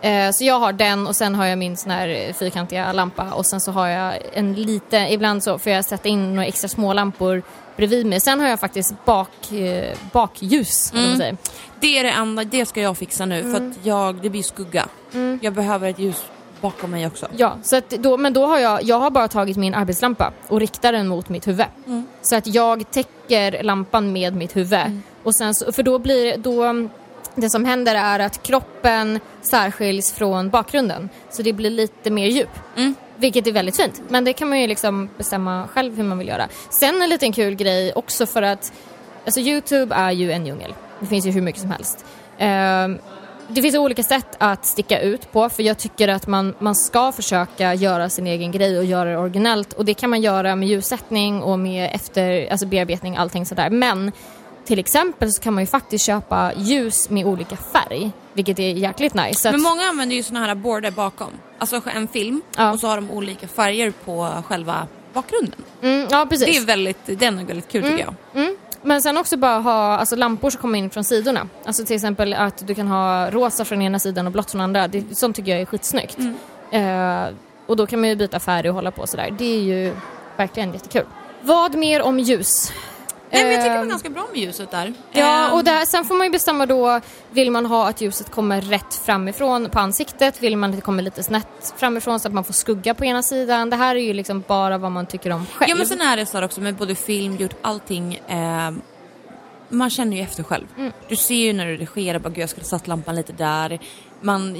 Eh, så jag har den och sen har jag min sån här fyrkantiga lampa och sen så har jag en liten, ibland så får jag sätta in några extra små lampor bredvid mig. Sen har jag faktiskt bak, eh, bakljus, mm. man säger. Det är det enda, det ska jag fixa nu för att jag, det blir skugga. Jag behöver ett ljus bakom mig också. Ja, så att då, men då har jag, jag har bara tagit min arbetslampa och riktar den mot mitt huvud. Så att jag täcker lampan med mitt huvud. Och sen så, för då blir då, det som händer är att kroppen särskiljs från bakgrunden. Så det blir lite mer djup. Mm. Vilket är väldigt fint. Men det kan man ju liksom bestämma själv hur man vill göra. Sen en liten kul grej också för att alltså Youtube är ju en djungel. Det finns ju hur mycket som helst. Ehm, det finns olika sätt att sticka ut på för jag tycker att man, man ska försöka göra sin egen grej och göra det originellt och det kan man göra med ljussättning och med efter, alltså bearbetning allting sådär men till exempel så kan man ju faktiskt köpa ljus med olika färg vilket är jäkligt nice. Men många använder ju såna här border bakom. Alltså en film Ja. och så har de olika färger på själva bakgrunden. mm, ja precis. Det är väldigt, den är väldigt kul tycker jag. Mm. Men sen också bara ha alltså, lampor som kommer in från sidorna. Alltså till exempel att du kan ha rosa från ena sidan och blått från andra. Det, sånt tycker jag är skitsnyggt. Eh, och då kan man ju byta färg och hålla på sådär. Det är ju verkligen jättekul. Vad mer om ljus? Nej, men jag tycker det var Eh, ganska bra med ljuset där. Ja, Ehm, och där, sen får man ju bestämma då, vill man ha att ljuset kommer rätt framifrån på ansiktet? Vill man att det kommer lite snett framifrån så att man får skugga på ena sidan? Det här är ju liksom bara vad man tycker om själv. Ja men sen är det så här också med både film, gjort allting. Eh, man känner ju efter själv. Mm. Du ser ju när du redigerar, bara gud jag skulle satt lampan lite där. Man,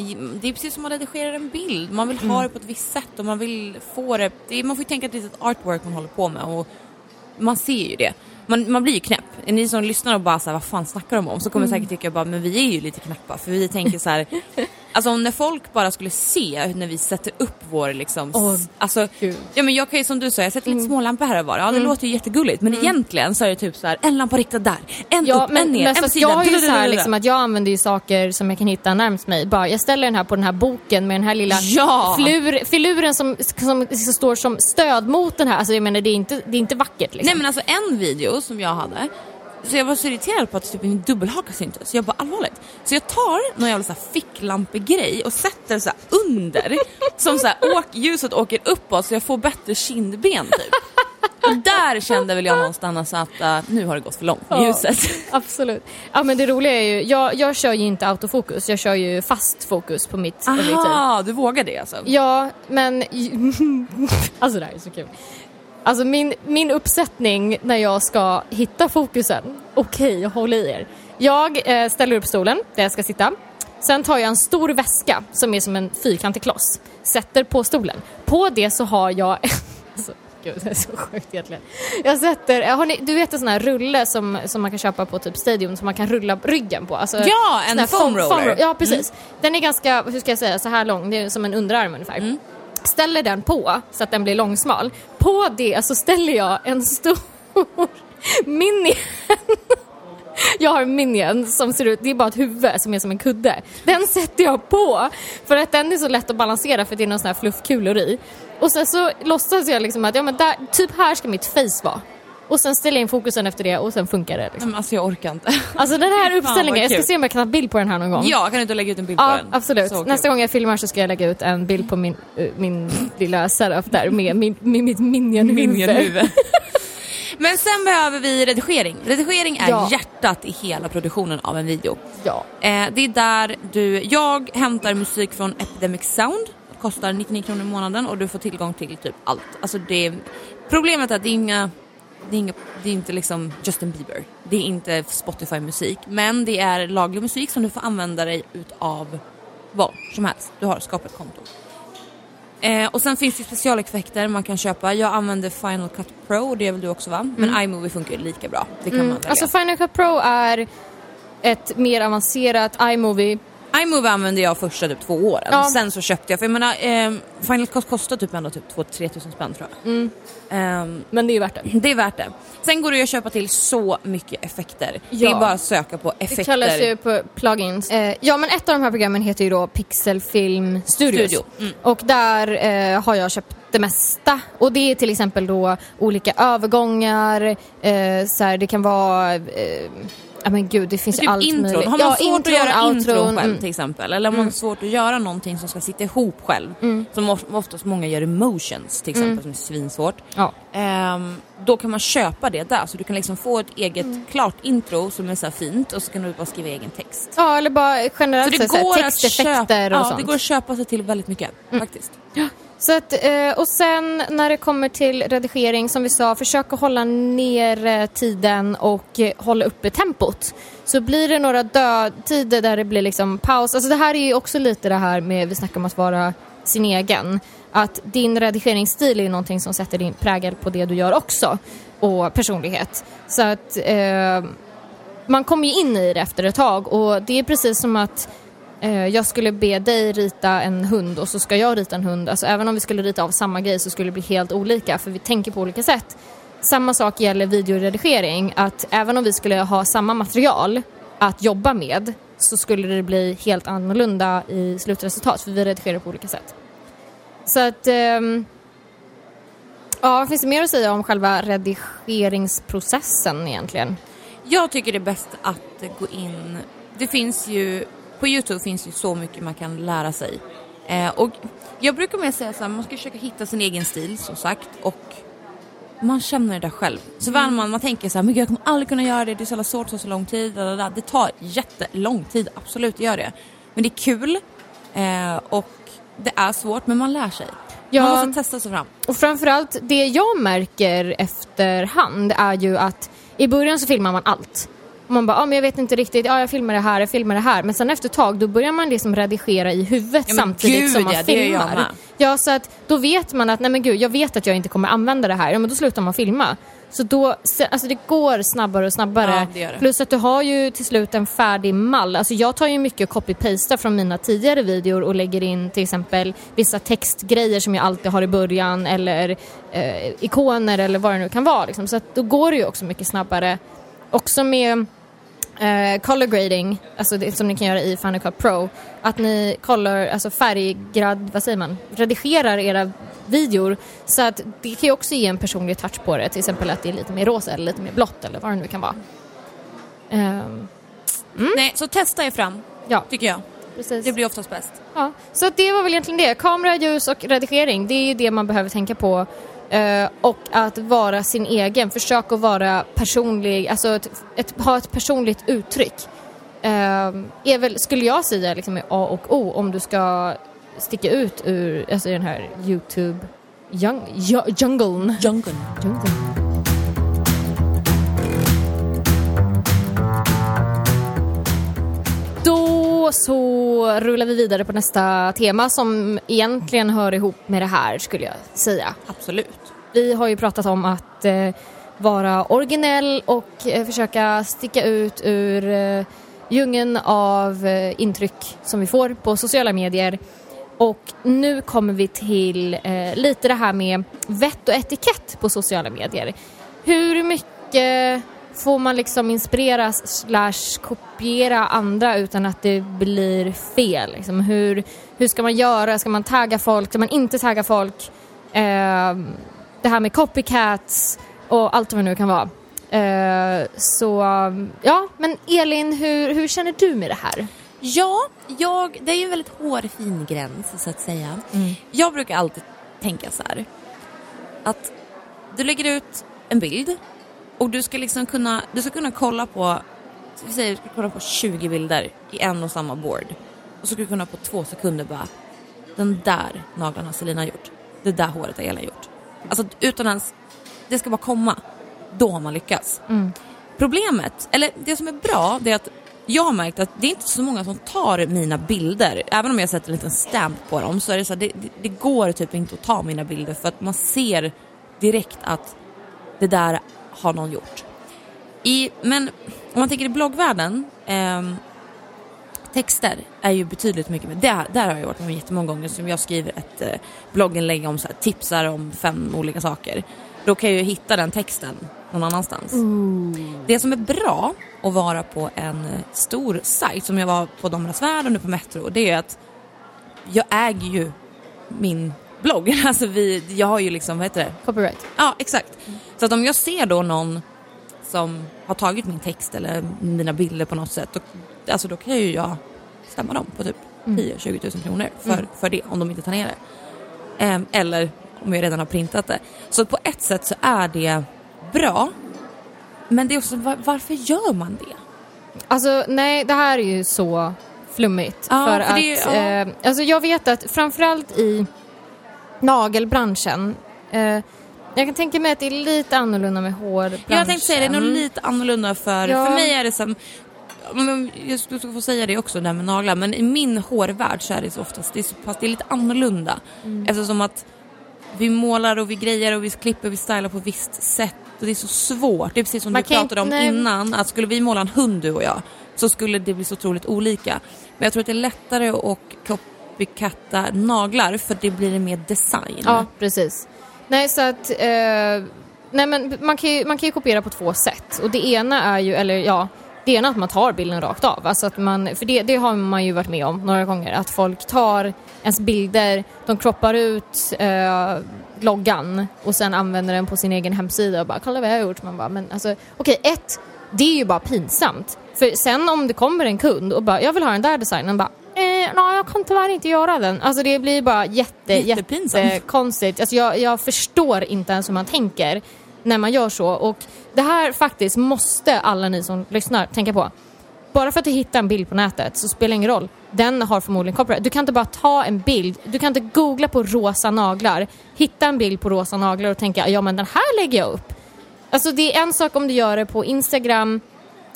det är precis som att redigera en bild. Man vill Mm. ha det på ett visst sätt och man vill få det. det man får ju tänka att det är ett artwork man håller på med och man ser ju det. Man, man blir ju knäpp. Ni som lyssnar och bara så här, vad fan snackar de om? Så kommer Mm. säkert tycka bara, men vi är ju lite knäppa. För vi tänker så här, alltså om när folk bara skulle se när vi sätter upp vår liksom, s- alltså, Gud. ja men jag kan ju som du sa, jag sätter lite smålampor här och var. Ja det låter ju jättegulligt men egentligen så är det typ så här, en lampa riktad där, en Ja, upp, men, en ner, men en på sidan. jag har ju så här liksom att jag använder ju saker som jag kan hitta närmst mig. Bara, jag ställer den här på den här boken med den här lilla Ja! flur, filuren som, som, som står som stöd mot den här. Alltså jag menar det är inte, det är inte vackert liksom. Nej men alltså en video som jag hade, så jag var så irriterad på att typ min dubbelhaka syntes. Så jag bara allvarligt. Så jag tar någon jävla ficklampegrej och sätter så under. som så här, åk, ljuset åker uppåt så jag får bättre kindben typ. Och där kände väl jag någonstans att uh, nu har det gått för långt med Ja. ljuset. Absolut. Ja men det roliga är ju, jag, jag kör ju inte autofokus, jag kör ju fast fokus på mitt objektiv. Aha, du vågar det alltså? Ja, men... alltså det här är så kul. Alltså min, min uppsättning när jag ska hitta fokusen. Okej, håll i er. Jag eh, ställer upp stolen där jag ska sitta. Sen tar jag en stor väska som är som en fyrkantig kloss. Sätter på stolen. På det så har jag... alltså, gud, det är så sjukt egentligen. Jag sätter... Har ni, du vet en sån här rulle som, som man kan köpa på typ Stadium som man kan rulla ryggen på? Alltså, Ja, en foam roller. Ja, precis. Den är ganska, hur ska jag säga, så här lång. Det är som en underarm ungefär ställer den på så att den blir långsmal. På det så ställer jag en stor minion. Jag har en minion som ser ut, det är bara ett huvud som är som en kudde. Den sätter jag på för att den är så lätt att balansera för det är någon sån här fluffkulor i. Och sen så låtsas jag liksom att ja, men där, typ här ska mitt face vara. Och sen ställer jag in fokusen efter det och sen funkar det. Liksom. Men alltså jag orkar inte. Alltså den här uppställningen, jag ska kul. se om jag kan ta bild på den här någon gång. Ja, kan du inte lägga ut en bild på Ja, den? absolut. Så kul. Nästa gång jag filmar så ska jag lägga ut en bild på min, eh, min lilla setup där med, min, med mitt minionhuvud. Minionhuvud. Men sen behöver vi redigering. Redigering är Ja. hjärtat i hela produktionen av en video. Ja. Eh, det är där du, jag hämtar musik från Epidemic Sound. Kostar 99 kronor i månaden och du får tillgång till typ allt. Alltså det, problemet är att det är inga, det är, inga, det är inte liksom Justin Bieber. Det är inte Spotify-musik. Men det är laglig musik som du får använda dig utav vad som helst. Du har skapat ett konto. Eh, och sen finns det specialeffekter man kan köpa. Jag använder Final Cut Pro, och det väl du också va? Men iMovie funkar lika bra. Det kan man välja. Alltså Final Cut Pro är ett mer avancerat iMovie. iMovie använde jag första typ två åren. Ja. Sen så köpte jag, för jag menar eh, Final Cut kostar typ ändå typ 2-3 tusen spänn tror jag. Mm. Ehm, Men det är ju värt det. det är värt det. Sen går det ju att köpa till så mycket effekter. Det Ja. är bara att söka på effekter. Det kallas ju på plugins. Eh, ja men ett av de här programmen heter ju då Pixel Film Studios. Studio, mm. Och där eh, har jag köpt det mesta. Och det är till exempel då olika övergångar, eh, så här, det kan vara eh, Ja men gud, det finns Typ allt intron. möjligt. Har man ja, svårt att göra intron själv mm. till exempel, eller om man har svårt att göra någonting som ska sitta ihop själv, Mm. som of- oftast många gör emotions till exempel, som är svinsvårt. Ja. Ehm, då kan man köpa det där, så du kan liksom få ett eget Mm. klart intro som är så här fint och så kan du bara skriva egen text. ja, eller bara Så generellt det sett så här, går, att köpa, texteffekter och ja, sånt. Mm. det går att köpa sig till väldigt mycket faktiskt. Så att, eh, och sen när det kommer till redigering, som vi sa, försök att hålla ner eh, tiden och eh, hålla uppe tempot. Så blir det några dödtider där det blir liksom paus. Alltså det här är ju också lite det här med, vi snackar om att vara sin egen. Att din redigeringsstil är någonting som sätter din prägel på det du gör också. Och personlighet. Så att eh, man kommer ju in i det efter ett tag och det är precis som att Eh, jag skulle be dig rita en hund och så ska jag rita en hund. Alltså även om vi skulle rita av samma grej så skulle det bli helt olika för vi tänker på olika sätt. Samma sak gäller videoredigering, att även om vi skulle ha samma material att jobba med så skulle det bli helt annorlunda i slutresultat för vi redigerar på olika sätt. Så att... Ehm, ja, finns det mer att säga om själva redigeringsprocessen egentligen? Jag tycker det är bäst att gå in, det finns ju, på Youtube finns ju så mycket man kan lära sig. Eh, och jag brukar med säga så här, man ska försöka hitta sin egen stil som sagt och man känner det där själv. Så väl man, man tänker så här, men gud, jag kommer aldrig kunna göra det, det är så jävla svårt, tar så lång tid, da, da, da. det tar jättelång tid, absolut gör det. Men det är kul eh, och det är svårt men man lär sig. Ja. Man måste testa sig fram. Och framförallt det jag märker efterhand är ju att i början så filmar man allt. Man bara, ah, men jag vet inte riktigt, ja jag filmar det här, jag filmar det här. Men sen efter ett tag då börjar man liksom redigera i huvudet Ja, samtidigt gud, som man ja, filmar. Ja så att då vet man att, nej men gud jag vet att jag inte kommer använda det här. Ja men då slutar man filma. Så då, alltså det går snabbare och snabbare. Ja, det det. Plus att du har ju till slut en färdig mall. Alltså jag tar ju mycket copy-pastar från mina tidigare videor och lägger in till exempel vissa textgrejer som jag alltid har i början eller eh, ikoner eller vad det nu kan vara. Liksom. Så att då går det ju också mycket snabbare. Också med eh, color grading, alltså det som ni kan göra i Final Cut Pro, att ni color, alltså färggrad, vad säger man, redigerar era videor så att det kan ju också ge en personlig touch på det, till exempel att det är lite mer rosa eller lite mer blått eller vad det nu kan vara. Ehm, Nej, så testa er fram, ja, tycker jag. precis. Det blir oftast bäst. Ja, så det var väl egentligen det. Kamera, ljus och redigering, det är ju det man behöver tänka på. Eh, och att vara sin egen, försök att vara personlig, alltså ett, ett, ha ett personligt uttryck. Eh, är väl, skulle jag säga, liksom är A och O om du ska sticka ut ur alltså, den här Youtube jung, ju, djungeln. Jungle. Djungeln. Då så rullar vi vidare på nästa tema som egentligen hör ihop med det här skulle jag säga. Absolut. Vi har ju pratat om att eh, vara originell och eh, försöka sticka ut ur eh, djungeln av eh, intryck som vi får på sociala medier. Och nu kommer vi till eh, lite det här med vett och etikett på sociala medier. Hur mycket får man liksom inspireras slash kopiera andra utan att det blir fel? Liksom hur, hur ska man göra? Ska man tagga folk? Ska man inte tagga folk? Eh, det här med copycats och allt vad det nu kan vara. Eh, så ja, men Elin, hur, hur känner du med det här? Ja, jag, det är ju en väldigt hårfin gräns så att säga. Jag brukar alltid tänka så här. Att du lägger ut en bild och du ska liksom kunna, du ska kunna kolla på, vi säger du ska kolla på 20 bilder i en och samma board. Och så ska du kunna på två sekunder bara, den där naglarna har Selina gjort. Det där håret har Elin gjort. Alltså utan ens, det ska bara komma. Då har man lyckats. Problemet, eller det som är bra, det är att jag har märkt att det är inte så många som tar mina bilder. Även om jag sätter en liten stamp på dem så är det så här, det, det, det går typ inte att ta mina bilder för att man ser direkt att det där har någon gjort. I, men om man tänker i bloggvärlden, ehm, texter är ju betydligt mycket mer. Där, där har jag varit med jättemånga gånger som jag skriver ett eh, blogginlägg om så här, tipsar om fem olika saker. Då kan jag ju hitta den texten någon annanstans. Det som är bra att vara på en eh, stor sajt som jag var på Domras Värld och nu på Metro, det är att jag äger ju min blogg. Alltså vi, jag har ju liksom, vad heter det? Copyright. Ja, exakt. Så att om jag ser då någon som har tagit min text eller mina bilder på något sätt, då, alltså då kan ju jag stämma dem på typ 10-20 tusen kronor för, för det, om de inte tar ner det. Ehm, eller om jag redan har printat det. Så på ett sätt så är det bra, men det är också, var, varför gör man det? Alltså nej, det här är ju så flummigt. Ja, för för att, det- ja. eh, alltså jag vet att framförallt i nagelbranschen, eh, jag kan tänka mig att det är lite annorlunda med hårbranschen. Jag tänkte säga det, är nog lite annorlunda för, Ja. för mig är det som jag skulle få säga det också där med naglar, men i min hårvärld så är det så oftast, det är, så pass, det är lite annorlunda. Eftersom att vi målar och vi grejer och vi klipper och vi stylar på visst sätt. Och det är så svårt. Det är precis som Man du pratade om nej. innan. Att skulle vi måla en hund du och jag så skulle det bli så otroligt olika. Men jag tror att det är lättare att copycatta naglar för det blir mer design. Ja, precis. Nej, så att... Eh, nej, men man kan, ju, man kan ju kopiera på två sätt. Och det ena är ju, eller ja, det ena är att man tar bilden rakt av. Alltså att man, för det, det har man ju varit med om några gånger. Att folk tar ens bilder, de kroppar ut eh, loggan och sen använder den på sin egen hemsida och bara “kolla vad jag har gjort”. Man bara, men alltså, okej, ett, det är ju bara pinsamt. För sen om det kommer en kund och bara “jag vill ha den där designen”, bara Eh, nej, jag kan tyvärr inte göra den. Alltså det blir bara jätte, jättekonstigt. Alltså jag, jag förstår inte ens hur man tänker när man gör så. Och det här faktiskt måste alla ni som lyssnar tänka på. Bara för att du hittar en bild på nätet så spelar det ingen roll. Den har förmodligen copyright. Du kan inte bara ta en bild, du kan inte googla på rosa naglar, hitta en bild på rosa naglar och tänka ja men den här lägger jag upp. Alltså det är en sak om du gör det på Instagram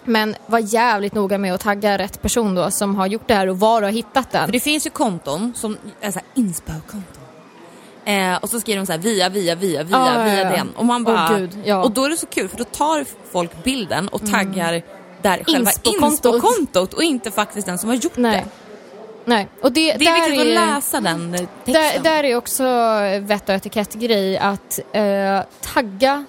men var jävligt noga med att tagga rätt person då som har gjort det här och var du har hittat den. För det finns ju konton som är såhär inspo-konton. Eh, och så skriver de så här via, via, via, via, Ja, ja, via ja. den. Och man bara... Åh, Gud, ja. Mm. Och då är det så kul för då tar folk bilden och taggar där själva Inspo-kontot. inspo-kontot och inte faktiskt den som har gjort Nej. det. Nej. Och det, Det är viktigt ju- att läsa den texten. Där, där är också vett och etikettgrej att eh, tagga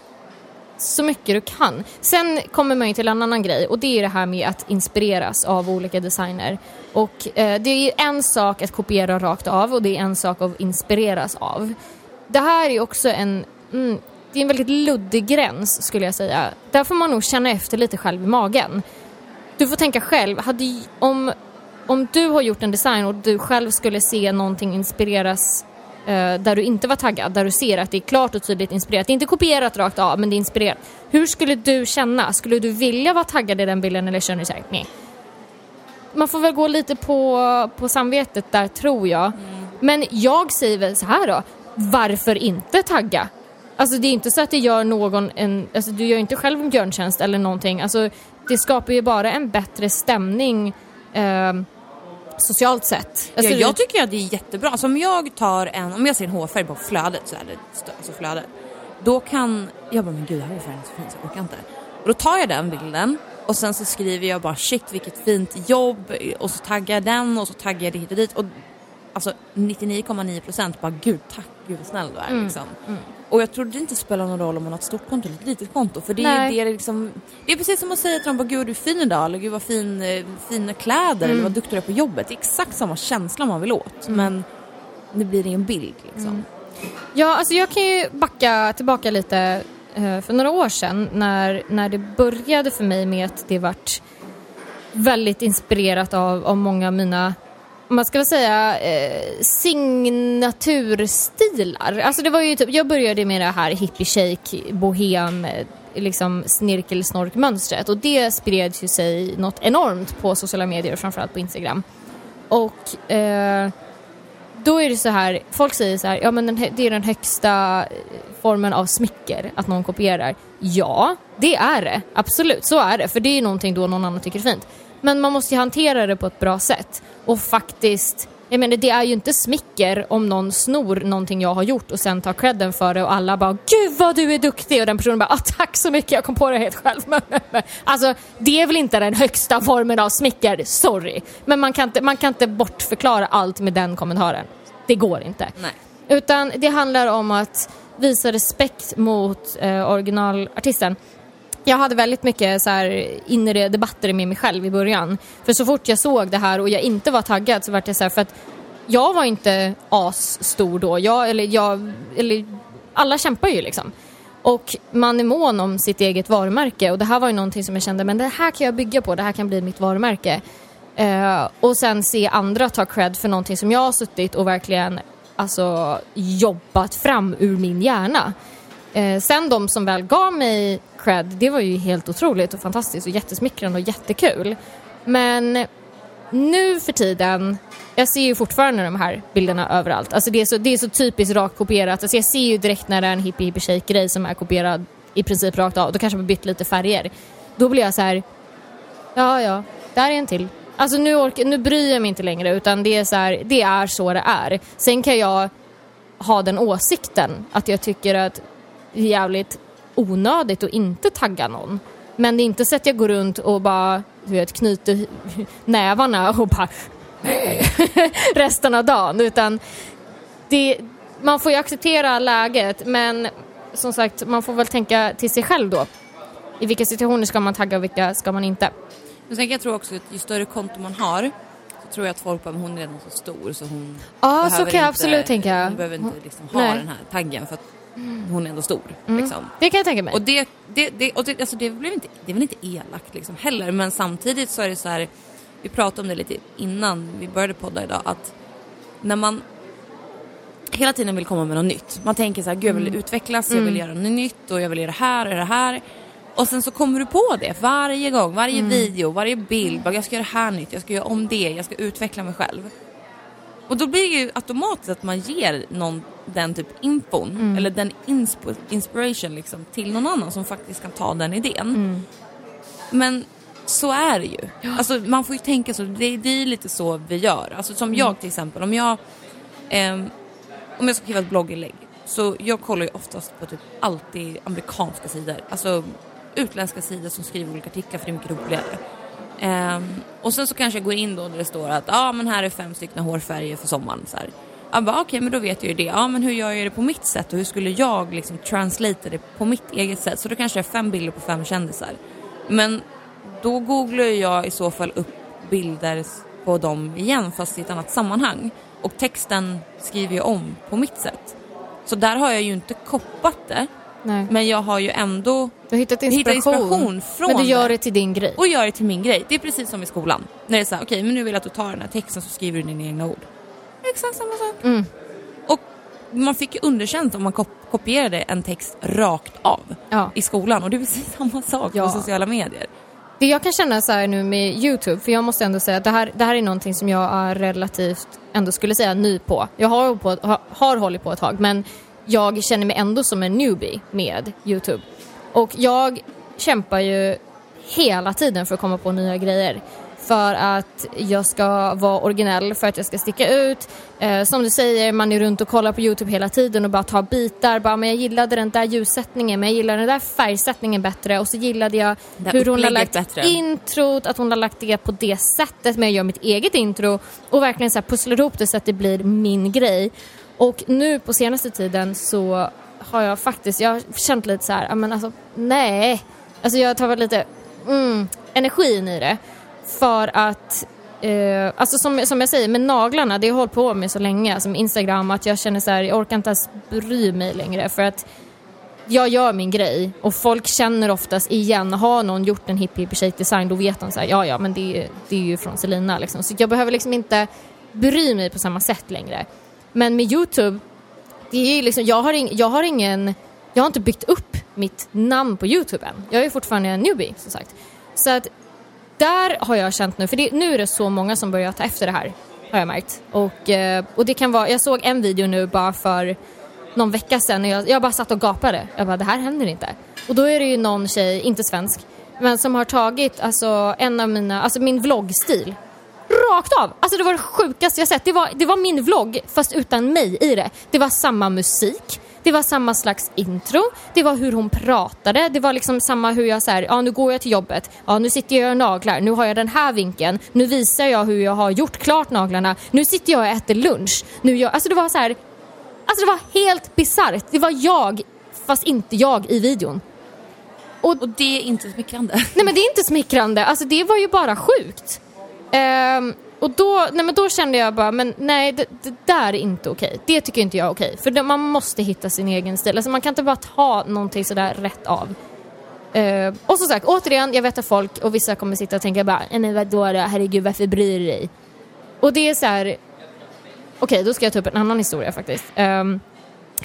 så mycket du kan. Sen kommer man ju till en annan grej och det är det här med att inspireras av olika designer. Och eh, det är ju en sak att kopiera rakt av och det är en sak att inspireras av. Det här är också en, mm, det är en väldigt luddig gräns skulle jag säga. Där får man nog känna efter lite själv i magen. Du får tänka själv, hade, om, om du har gjort en design och du själv skulle se någonting inspireras där du inte var taggad, där du ser att det är klart och tydligt inspirerat. Det är inte kopierat rakt av, men det är inspirerat. Hur skulle du känna? Skulle du vilja vara taggad i den bilden eller känner du såhär, nej? Man får väl gå lite på, på samvetet där tror jag. Men jag säger väl så här då, varför inte tagga? Alltså det är inte så att det gör någon en, alltså du gör inte själv en björntjänst eller någonting. Alltså det skapar ju bara en bättre stämning eh, socialt sett. Alltså, ja, jag tycker att det är jättebra. Alltså om jag tar en, om jag ser en hårfärg på flödet så är det stö- alltså flödet. Då kan jag bara, men gud den här hårfärgen är så fin så jag orkar inte. Och då tar jag den bilden och sen så skriver jag bara shit vilket fint jobb och så taggar jag den och så taggar jag det hit och dit. Och alltså 99,9% bara gud tack, gud vad snäll du är Mm, liksom. Och jag tror det inte spelar någon roll om man har ett stort konto eller ett litet konto för det är det liksom, det är precis som att säga till dem gud du är fin idag eller gud vad fin, eh, fina kläder Mm. eller vad duktig du är på jobbet. Det är exakt samma känsla man vill åt men det blir en bild liksom. Mm. Ja, alltså jag kan ju backa tillbaka lite eh, för några år sedan när, när det började för mig med att det vart väldigt inspirerat av, av många av mina man ska väl säga eh, signaturstilar. Alltså det var ju typ, jag började med det här hippie shake, bohem, eh, liksom snirkelsnorkmönstret och det spred ju sig något enormt på sociala medier, framförallt på Instagram. Och eh, då är det så här, folk säger så här, ja men den, det är den högsta eh, formen av smicker att någon kopierar. Ja, det är det. Absolut, så är det. För det är ju någonting då någon annan tycker är fint. Men man måste ju hantera det på ett bra sätt. Och faktiskt, jag menar det är ju inte smicker om någon snor någonting jag har gjort och sen tar credden för det och alla bara Gud vad du är duktig och den personen bara ah, tack så mycket jag kom på det helt själv. alltså det är väl inte den högsta formen av smicker, sorry. Men man kan inte, man kan inte bortförklara allt med den kommentaren. Det går inte. Nej. Utan det handlar om att visa respekt mot eh, originalartisten. Jag hade väldigt mycket så här inre debatter med mig själv i början. För så fort jag såg det här och jag inte var taggad så var det så här för att jag var inte asstor då. Jag, eller jag, eller alla kämpar ju liksom. Och man är mån om sitt eget varumärke och det här var ju någonting som jag kände, men det här kan jag bygga på, det här kan bli mitt varumärke. Uh, och sen se andra ta cred för någonting som jag har suttit och verkligen alltså, jobbat fram ur min hjärna. Eh, sen de som väl gav mig cred, det var ju helt otroligt och fantastiskt och jättesmickrande och jättekul. Men nu för tiden, jag ser ju fortfarande de här bilderna överallt. Alltså det är så, det är så typiskt rakt kopierat. Alltså jag ser ju direkt när det är en hippie hippie shake grej som är kopierad i princip rakt av. Då kanske man bytt lite färger. Då blir jag så här, ja ja, där är en till. Alltså nu, orkar, nu bryr jag mig inte längre utan det är så här, det är så det är. Sen kan jag ha den åsikten att jag tycker att jävligt onödigt att inte tagga någon. Men det är inte så att jag går runt och bara du vet, knyter nävarna och bara resten av dagen utan det, man får ju acceptera läget men som sagt man får väl tänka till sig själv då. I vilka situationer ska man tagga och vilka ska man inte? Men sen kan jag tro också att ju större konto man har så tror jag att folk bara, hon är redan så stor så hon Ja, så kan jag absolut tänka. Hon behöver inte liksom ha Nej. den här taggen för att hon är ändå stor. Liksom. Det kan jag tänka mig. Och det, det, det, och det, alltså det, blev inte, det är väl inte elakt liksom heller men samtidigt så är det så här, vi pratade om det lite innan vi började podda idag att när man hela tiden vill komma med något nytt. Man tänker så här, gud jag vill utvecklas, jag vill göra något nytt och jag vill göra det här och det här. Och sen så kommer du på det varje gång, varje video, varje bild. Jag ska göra det här nytt, jag ska göra om det, jag ska utveckla mig själv. Och då blir det ju automatiskt att man ger någon den typ infon, eller den inspo, inspiration liksom, till någon annan som faktiskt kan ta den idén. Men så är det ju. Alltså, man får ju tänka så, det, det är lite så vi gör. Alltså, som jag till exempel, om jag, ehm, om jag ska skriva ett blogginlägg så jag kollar ju oftast på typ alltid amerikanska sidor. Alltså utländska sidor som skriver olika artiklar för det är mycket roligare. Um, och sen så kanske jag går in då där det står att ja ah, men här är fem stycken hårfärger för sommaren. Så här. Jag bara okej men då vet jag ju det. Ja men hur gör jag det på mitt sätt och hur skulle jag liksom translate det på mitt eget sätt? Så då kanske jag har fem bilder på fem kändisar. Men då googlar jag i så fall upp bilder på dem igen fast i ett annat sammanhang. Och texten skriver jag om på mitt sätt. Så där har jag ju inte koppat det. Nej. Men jag har ju ändå Du har hittat hittat inspiration, inspiration från men du gör det. till din grej. och gör det till min grej. Det är precis som i skolan. När det är så här, okej men nu vill jag att du tar den här texten så skriver du dina egna ord. Exakt samma sak. Mm. Och man fick ju underkänt om man kop- kopierade en text rakt av Ja. i skolan och det är precis samma sak Ja. på sociala medier. Det jag kan känna så nu med Youtube, för jag måste ändå säga att det här, det här är någonting som jag är relativt, ändå skulle säga ny på. Jag har, på, har, har hållit på ett tag, men jag känner mig ändå som en newbie med Youtube. Och jag kämpar ju hela tiden för att komma på nya grejer. För att jag ska vara originell, för att jag ska sticka ut. Eh, som du säger, man är runt och kollar på Youtube hela tiden och bara tar bitar. Bara, men jag gillade den där ljussättningen, men jag gillade den där färgsättningen bättre. Och så gillade jag hur hon har lagt bättre. introt, att hon har lagt det på det sättet. Men jag gör mitt eget intro och verkligen så här pusslar ihop det så att det blir min grej. Och nu på senaste tiden så har jag faktiskt, jag har känt lite så här, ja, men alltså nej. Alltså jag tar väl lite mm, energin i det. För att, eh, alltså som, som jag säger med naglarna, det har jag hållit på med så länge, alltså, som Instagram, att jag känner så här, jag orkar inte ens bry mig längre för att jag gör min grej och folk känner oftast igen, har någon gjort en hippie hippie design då vet de så här, ja ja men det, det är ju från Selina liksom. Så jag behöver liksom inte bry mig på samma sätt längre. Men med Youtube, det är liksom, jag har, in, jag har ingen, jag har inte byggt upp mitt namn på Youtube än. Jag är fortfarande en newbie som sagt. Så att där har jag känt nu, för det, nu är det så många som börjar ta efter det här, har jag märkt. Och, eh, och det kan vara, jag såg en video nu bara för någon vecka sedan och jag, jag bara satt och gapade. Jag bara, det här händer inte. Och då är det ju någon tjej, inte svensk, men som har tagit alltså en av mina, alltså min vloggstil rakt av. Alltså det var det sjukaste jag sett. Det var, det var min vlogg fast utan mig i det. Det var samma musik, det var samma slags intro, det var hur hon pratade, det var liksom samma hur jag så här, ja nu går jag till jobbet, ja nu sitter jag och gör naglar, nu har jag den här vinkeln, nu visar jag hur jag har gjort klart naglarna, nu sitter jag och äter lunch, nu gör, alltså det var så här, alltså det var helt bisarrt. Det var jag fast inte jag i videon. Och det är inte smickrande. Nej men det är inte smickrande, alltså det var ju bara sjukt. Ehm, och då, nej, men då kände jag bara, men nej det, det där är inte okej. Det tycker inte jag är okej. För det, man måste hitta sin egen stil. Alltså man kan inte bara ta någonting sådär rätt av. Ehm, och som sagt, återigen, jag vet att folk och vissa kommer sitta och tänka bara, nej vadå då, herregud varför bryr du dig? Och det är så här. okej då ska jag ta upp en annan historia faktiskt. Um,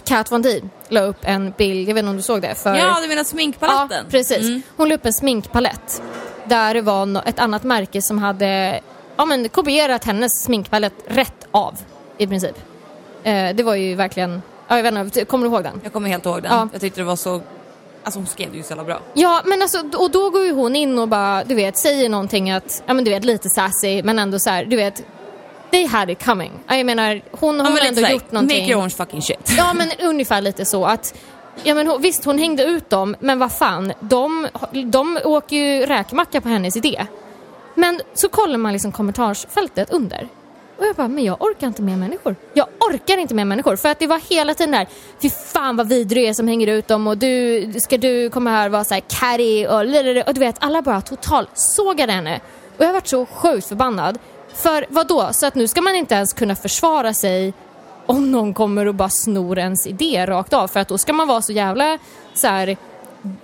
Kat Von D la upp en bild, jag vet inte om du såg det? För... Ja, du menar sminkpaletten? Ja, precis. Mm. Hon la upp en sminkpalett där det var ett annat märke som hade ja, men, kopierat hennes sminkpalett rätt av i princip. Eh, det var ju verkligen, ja, jag vet inte, kommer du ihåg den? Jag kommer helt ihåg den. Ja. Jag tyckte det var så... Alltså hon skrev det ju så jävla bra. Ja, men alltså, och då går ju hon in och bara, du vet, säger någonting att, ja men du vet, lite sassy, men ändå så här, du vet, they had it coming. Jag menar, hon har Ja, men ändå lite gjort någonting. make your own fucking shit. Ja men ungefär lite så att Ja men hon- visst hon hängde ut dem men vad fan, de, de åker ju räkmacka på hennes idé. Men så kollar man liksom kommentarsfältet under. Och jag bara, men jag orkar inte med människor. Jag orkar inte med människor. För att det var hela tiden där, fy fan vad vidrig du är som hänger ut dem och du, ska du komma här och vara såhär catty och liriri. och du vet alla bara totalt sågade henne. Och jag har varit så sjukt förbannad. För vad då? Så att nu ska man inte ens kunna försvara sig om någon kommer och bara snor ens idé rakt av för att då ska man vara så jävla så här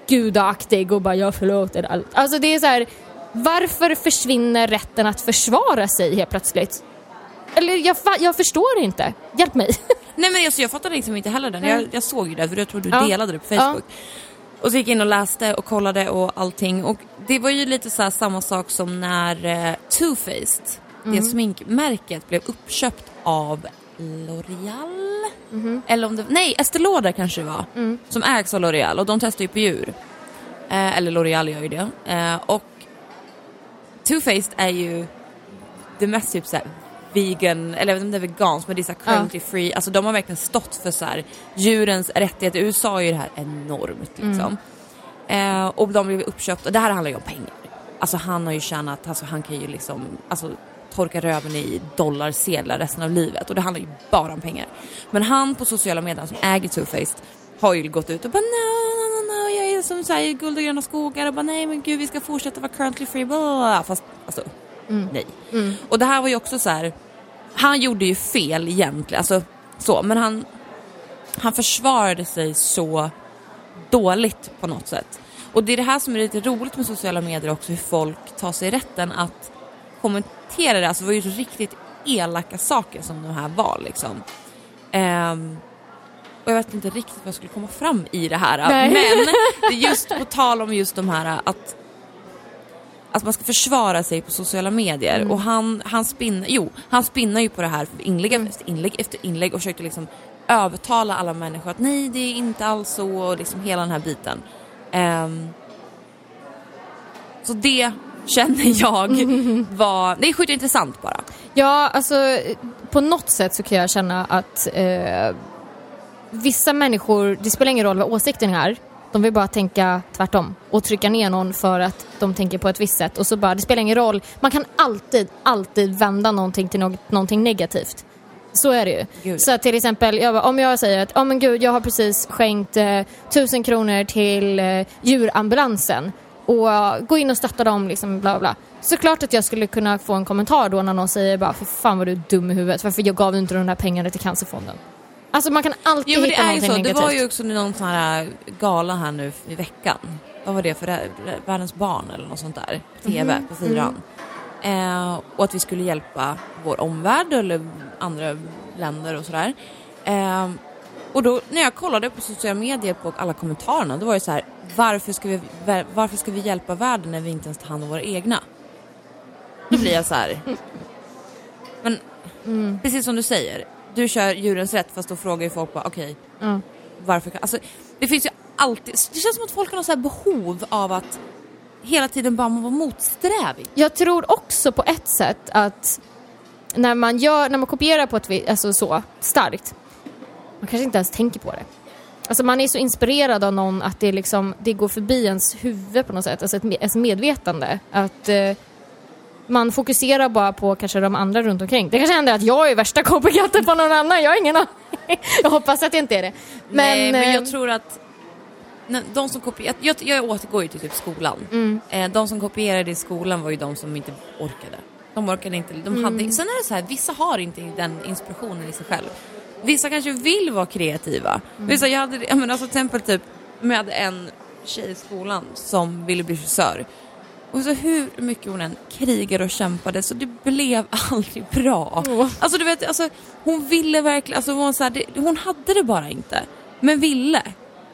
gudaktig och bara jag förlåter allt. Alltså det är så här, varför försvinner rätten att försvara sig helt plötsligt? Eller jag, jag förstår inte. Hjälp mig. Nej men alltså, jag fattade liksom inte heller den. Jag, jag såg ju det för jag tror du Ja. delade det på Facebook. Och så gick jag in och läste och kollade och allting. Och det var ju lite så här samma sak som när eh, Too Faced, Mm. det sminkmärket, blev uppköpt av L'Oreal. Mhm. Eller om det nej Estée Lauder kanske det var. Mm. Som ägs av L'Oreal och de testar ju på djur. Eh, eller L'Oreal gör ju det. Eh, och Too Faced är ju det mest typ såhär vegan, eller jag vet inte om det är veganskt men det är såhär Ja. cruelty free, alltså de har verkligen stått för så här djurens rättigheter. I USA är ju det här enormt liksom. Eh, och de blev uppköpta, och det här handlar ju om pengar. Alltså han har ju tjänat, alltså han kan ju liksom, alltså torka röven i dollarsedlar resten av livet och det handlar ju bara om pengar. Men han på sociala medier som äger Too Faced har ju gått ut och bara no, no, no, jag är som såhär guld och gröna skogar och bara nej men gud vi ska fortsätta vara currently free, bla, bla, bla. fast alltså nej. Och det här var ju också så här. han gjorde ju fel egentligen, alltså så, men han, han försvarade sig så dåligt på något sätt. Och det är det här som är lite roligt med sociala medier också, hur folk tar sig rätten att kommentera det. Alltså det var ju riktigt elaka saker som de här var liksom. Ehm, och jag vet inte riktigt vad jag skulle komma fram i det här. Nej. Men det är just på tal om just de här att att man ska försvara sig på sociala medier Mm. och han, han spinner, jo, han spinnar ju på det här för inlägg Mm. efter inlägg efter inlägg och försöker liksom övertala alla människor att nej det är inte alls så och liksom hela den här biten. Ehm, så det känner jag var, det är sjukt intressant bara. Ja, alltså på något sätt så kan jag känna att eh, vissa människor, det spelar ingen roll vad åsikten är, de vill bara tänka tvärtom och trycka ner någon för att de tänker på ett visst sätt och så bara, det spelar ingen roll, man kan alltid, alltid vända någonting till något, någonting negativt. Så är det ju. Gud. Så till exempel, jag bara, om jag säger att oh, men gud, jag har precis skänkt eh, tusen kronor till eh, djurambulansen och gå in och stötta dem, liksom, bla bla. Såklart att jag skulle kunna få en kommentar då när någon säger bara för fan vad du är dum i huvudet, varför jag gav inte de där pengarna till Cancerfonden? Alltså man kan alltid Jo men det hitta är någonting så, det negativt. var ju också någon sån här gala här nu i veckan. Vad var det för det? Världens barn eller något sånt där? TV Mhm, på fyran. Eh, och att vi skulle hjälpa vår omvärld eller andra länder och sådär. Eh, och då när jag kollade på sociala medier på alla kommentarerna då var det så här varför ska vi, varför ska vi hjälpa världen när vi inte ens tar hand om våra egna? Då blir jag så här. Men Mm. precis som du säger, du kör djurens rätt fast då frågar ju folk bara okej Ja. varför kan, alltså det finns ju alltid, det känns som att folk har något så här behov av att hela tiden bara vara motsträvig. Jag tror också på ett sätt att när man, gör, när man kopierar på ett alltså så starkt, man kanske inte ens tänker på det. Alltså man är så inspirerad av någon att det, liksom, det går förbi ens huvud på något sätt, alltså ett, ens medvetande. Att eh, man fokuserar bara på kanske de andra runt omkring. Det kanske händer att jag är värsta copycaten på någon annan, jag har ingen aning. Jag hoppas att jag inte är det. Men, Nej, men eh, jag tror att de som kopierar, jag, jag återgår ju till typ skolan. Mm. Eh, de som kopierade i skolan var ju de som inte orkade. De orkade inte, de Mm. hade, sen är det så här, vissa har inte den inspirationen i sig själv. Vissa kanske vill vara kreativa. Mm. Vissa, jag hade, jag menar, alltså, till exempel typ med en tjej i skolan som ville bli frisör. Och så hur mycket hon än krigade och kämpade så det blev aldrig bra. Åh. Alltså du vet, alltså, hon ville verkligen, alltså, hon, så här, det, hon hade det bara inte. Men ville.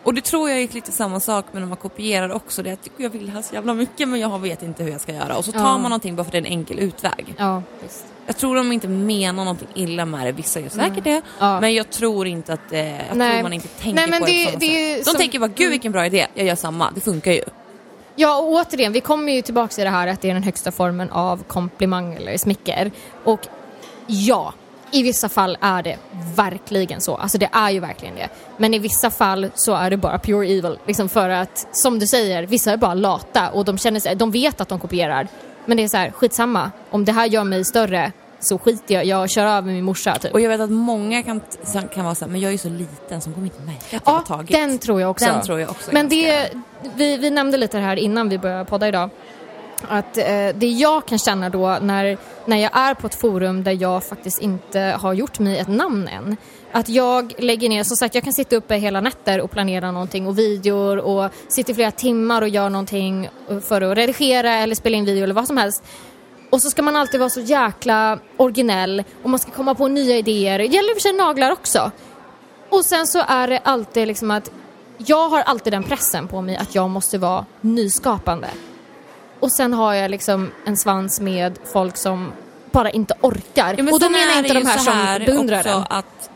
Och det tror jag är lite samma sak med när man kopierar också. Det att jag vill ha så jävla mycket men jag vet inte hur jag ska göra. Och så tar Ja. man någonting bara för det är en enkel utväg. Ja, visst. Jag tror de inte menar någonting illa med det. Vissa gör säkert det. Mm. Ja. Men jag tror inte att det, jag Nej. tror man inte tänker Nej, men på det- det på det De som- tänker bara, gud vilken bra idé, jag gör samma. Det funkar ju. Ja, och återigen, vi kommer ju tillbaka till det här att det är den högsta formen av komplimang eller smicker. Och Ja, i vissa fall är det verkligen så. Alltså det är ju verkligen det. Men i vissa fall så är det bara pure evil. Liksom för att, som du säger, vissa är bara lata och de känner sig, de vet att de kopierar. Men det är så här, skitsamma. Om det här gör mig större så skiter jag jag kör över min morsa typ. Och jag vet att många kan, kan vara så här, men jag är så liten som kommer inte märka att jag har Ja, tagit. den tror jag också. Den tror jag också Men det, vi, vi nämnde lite det här innan vi började podda idag. Att eh, det jag kan känna då när, när jag är på ett forum där jag faktiskt inte har gjort mig ett namn än. Att jag lägger ner, som sagt jag kan sitta uppe hela nätter och planera någonting och videor och sitta i flera timmar och göra någonting för att redigera eller spela in video eller vad som helst. Och så ska man alltid vara så jäkla originell och man ska komma på nya idéer. Det gäller i och för sig naglar också. Och sen så är det alltid liksom att jag har alltid den pressen på mig att jag måste vara nyskapande. Och sen har jag liksom en svans med folk som bara inte orkar. Ja, men och då menar jag inte de här så som beundrar den. att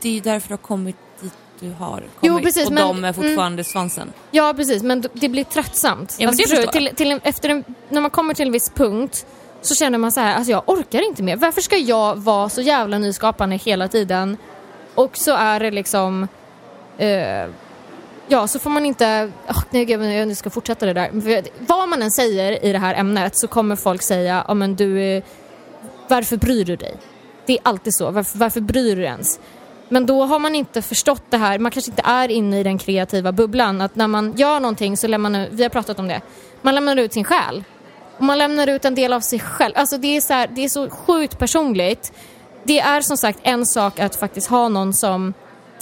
det är ju därför du har kommit dit du har kommit. Jo, precis, och men- de är fortfarande svansen. Ja precis, men det blir tröttsamt. Ja, men det till, till en, efter en, när man kommer till en viss punkt så känner man så här, alltså jag orkar inte mer. Varför ska jag vara så jävla nyskapande hela tiden? Och så är det liksom, eh, ja så får man inte, oh, nej gud, jag ska fortsätta det där. För vad man än säger i det här ämnet så kommer folk säga, ja men du, är- varför bryr du dig? Det är alltid så, varför, varför bryr du dig ens? Men då har man inte förstått det här, man kanske inte är inne i den kreativa bubblan. Att när man gör någonting så lämnar man, vi har pratat om det, man lämnar ut sin själ. Och man lämnar ut en del av sig själv. Alltså det är så, här, det är så sjukt personligt. Det är som sagt en sak att faktiskt ha någon som,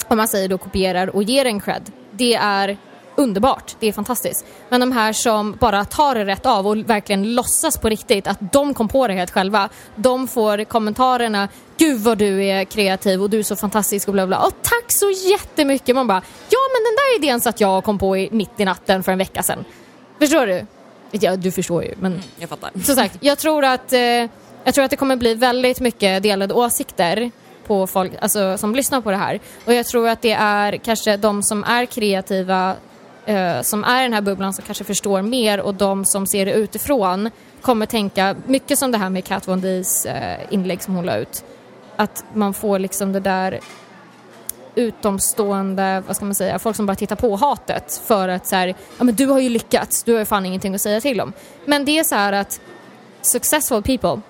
om man säger då kopierar och ger en cred. Det är underbart, det är fantastiskt. Men de här som bara tar det rätt av och verkligen låtsas på riktigt att de kom på det helt själva. De får kommentarerna, gud vad du är kreativ och du är så fantastisk och bla bla. Och tack så jättemycket! Man bara, ja men den där idén satt jag och kom på i, mitt i natten för en vecka sedan. Förstår du? Ja, du förstår ju, men Jag fattar. som sagt, jag tror att, eh, jag tror att det kommer bli väldigt mycket delade åsikter på folk alltså, som lyssnar på det här. Och jag tror att det är kanske de som är kreativa, eh, som är i den här bubblan som kanske förstår mer och de som ser det utifrån kommer tänka, mycket som det här med Kat Von D's eh, inlägg som hon la ut, att man får liksom det där utomstående, vad ska man säga, folk som bara tittar på hatet för att så här, ja men du har ju lyckats, du har ju fan ingenting att säga till om. Men det är så här att successful people,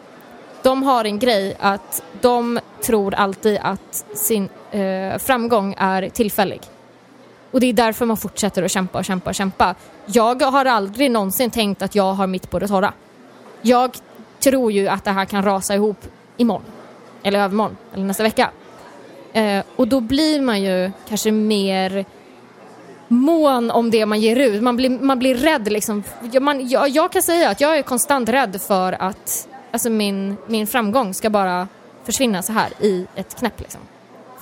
de har en grej att de tror alltid att sin eh, framgång är tillfällig. Och det är därför man fortsätter att kämpa och kämpa och kämpa. Jag har aldrig någonsin tänkt att jag har mitt på det torra. Jag tror ju att det här kan rasa ihop imorgon. Eller övermorgon, eller nästa vecka. Eh, och då blir man ju kanske mer mån om det man ger ut. Man blir, man blir rädd liksom. Jag, man, jag, jag kan säga att jag är konstant rädd för att alltså min, min framgång ska bara försvinna så här i ett knäpp liksom.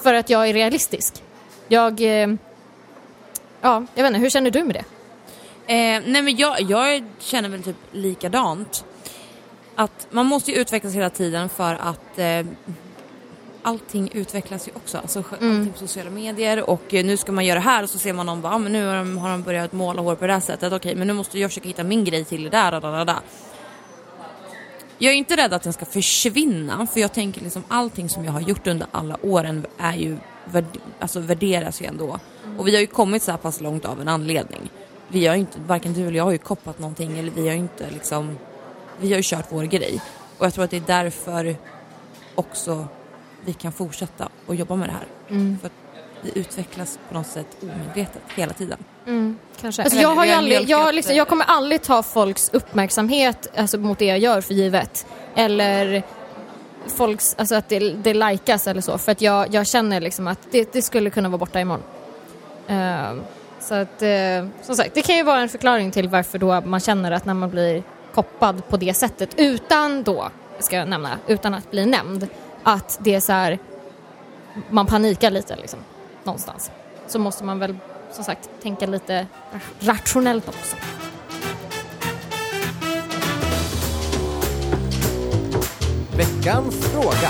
För att jag är realistisk. Jag... Eh, ja, jag vet inte, hur känner du med det? Eh, nej men jag, jag känner väl typ likadant. Att man måste ju utvecklas hela tiden för att eh, allting utvecklas ju också. Alltså Mm. allting på sociala medier och eh, nu ska man göra det här och så ser man någon bara, ah, men nu har de, har de börjat måla hår på det här sättet. Okej, men nu måste jag försöka hitta min grej till det där. Da, da. Jag är inte rädd att den ska försvinna för jag tänker liksom allting som jag har gjort under alla åren är ju, alltså värderas ju ändå. Och vi har ju kommit så här pass långt av en anledning. Vi har ju inte, varken du eller jag har ju koppat någonting eller vi har ju inte liksom, vi har ju kört vår grej. Och jag tror att det är därför också vi kan fortsätta och jobba med det här. För att vi utvecklas på något sätt omedvetet hela tiden. Kanske. Jag Alltså jag, har aldrig, jag, liksom, jag kommer aldrig ta folks uppmärksamhet alltså, mot det jag gör för givet. Eller folks, alltså att det, det likas eller så. För att jag, jag känner liksom att det, det skulle kunna vara borta imorgon. Uh, så att, uh, som sagt, det kan ju vara en förklaring till varför då man känner att när man blir koppad på det sättet utan då, ska jag nämna, utan att bli nämnd, att det är så här, man panikar lite liksom, någonstans. Så måste man väl som sagt tänka lite rationellt också. Veckans fråga.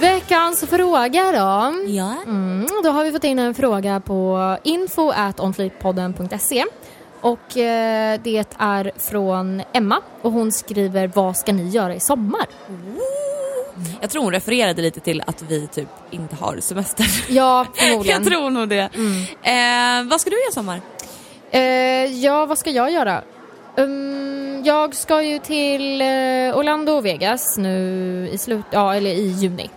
Veckans fråga då. Ja. Mm, då har vi fått in en fråga på info.onflipodden.se och eh, det är från Emma och hon skriver vad ska ni göra i sommar? Jag tror hon refererade lite till att vi typ inte har semester. Ja, förmodligen. jag tror nog det. Eh, vad ska du göra i sommar? Eh, ja, vad ska jag göra? Um, jag ska ju till eh, Orlando och Vegas nu i slut, ja eller i juni.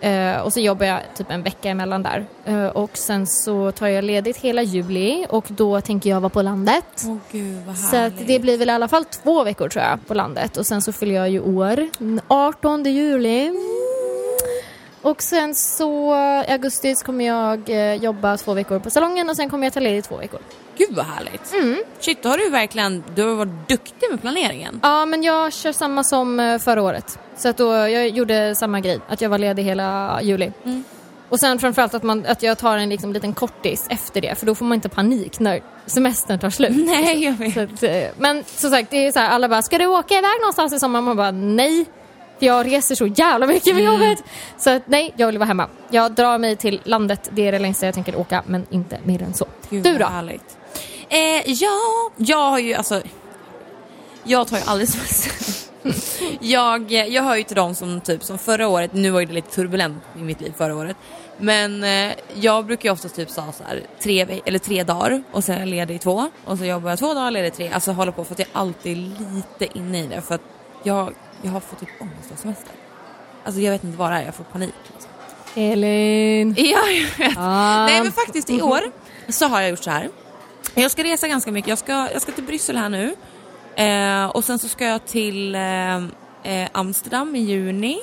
Eh, och så jobbar jag typ en vecka emellan där. Eh, och sen så tar jag ledigt hela juli och då tänker jag vara på landet. Åh gud vad Så att det blir väl i alla fall två veckor tror jag på landet och sen så fyller jag ju år, den 18 juli. Och sen så i augusti så kommer jag jobba två veckor på salongen och sen kommer jag ta ledigt två veckor. Gud vad härligt. Shit, då har du verkligen, du har varit duktig med planeringen. Ja, men jag kör samma som eh, förra året. Så att då, jag gjorde samma grej, att jag var ledig hela juli. Och sen framförallt att, man, att jag tar en liksom, liten kortis efter det, för då får man inte panik när semestern tar slut. Nej, jag vet. Så att, eh, men som sagt, det är så här, alla bara, ska du åka iväg någonstans i sommar? Man bara, nej. Jag reser så jävla mycket med Mm. jobbet. Så att, nej, jag vill vara hemma. Jag drar mig till landet, det är det längsta jag tänker åka, men inte mer än så. Gud, du då? Härligt. Eh, ja, jag har ju alltså... Jag tar ju aldrig semester. jag, jag hör ju till dem som typ som förra året, nu var det lite turbulent i mitt liv förra året. Men eh, jag brukar ju oftast typ så här, tre, eller tre dagar och sen är jag ledig i två och så jobbar jag två dagar, ledig i tre. Alltså hålla på för att jag alltid är lite inne i det för att jag, jag har fått typ ångest av semester. Alltså jag vet inte vad det är, jag får panik. Liksom. Elin. Ja, jag vet. Ah. Nej men faktiskt i år så har jag gjort så här. Jag ska resa ganska mycket. Jag ska, jag ska till Bryssel här nu. Eh, och sen så ska jag till eh, eh, Amsterdam i juni.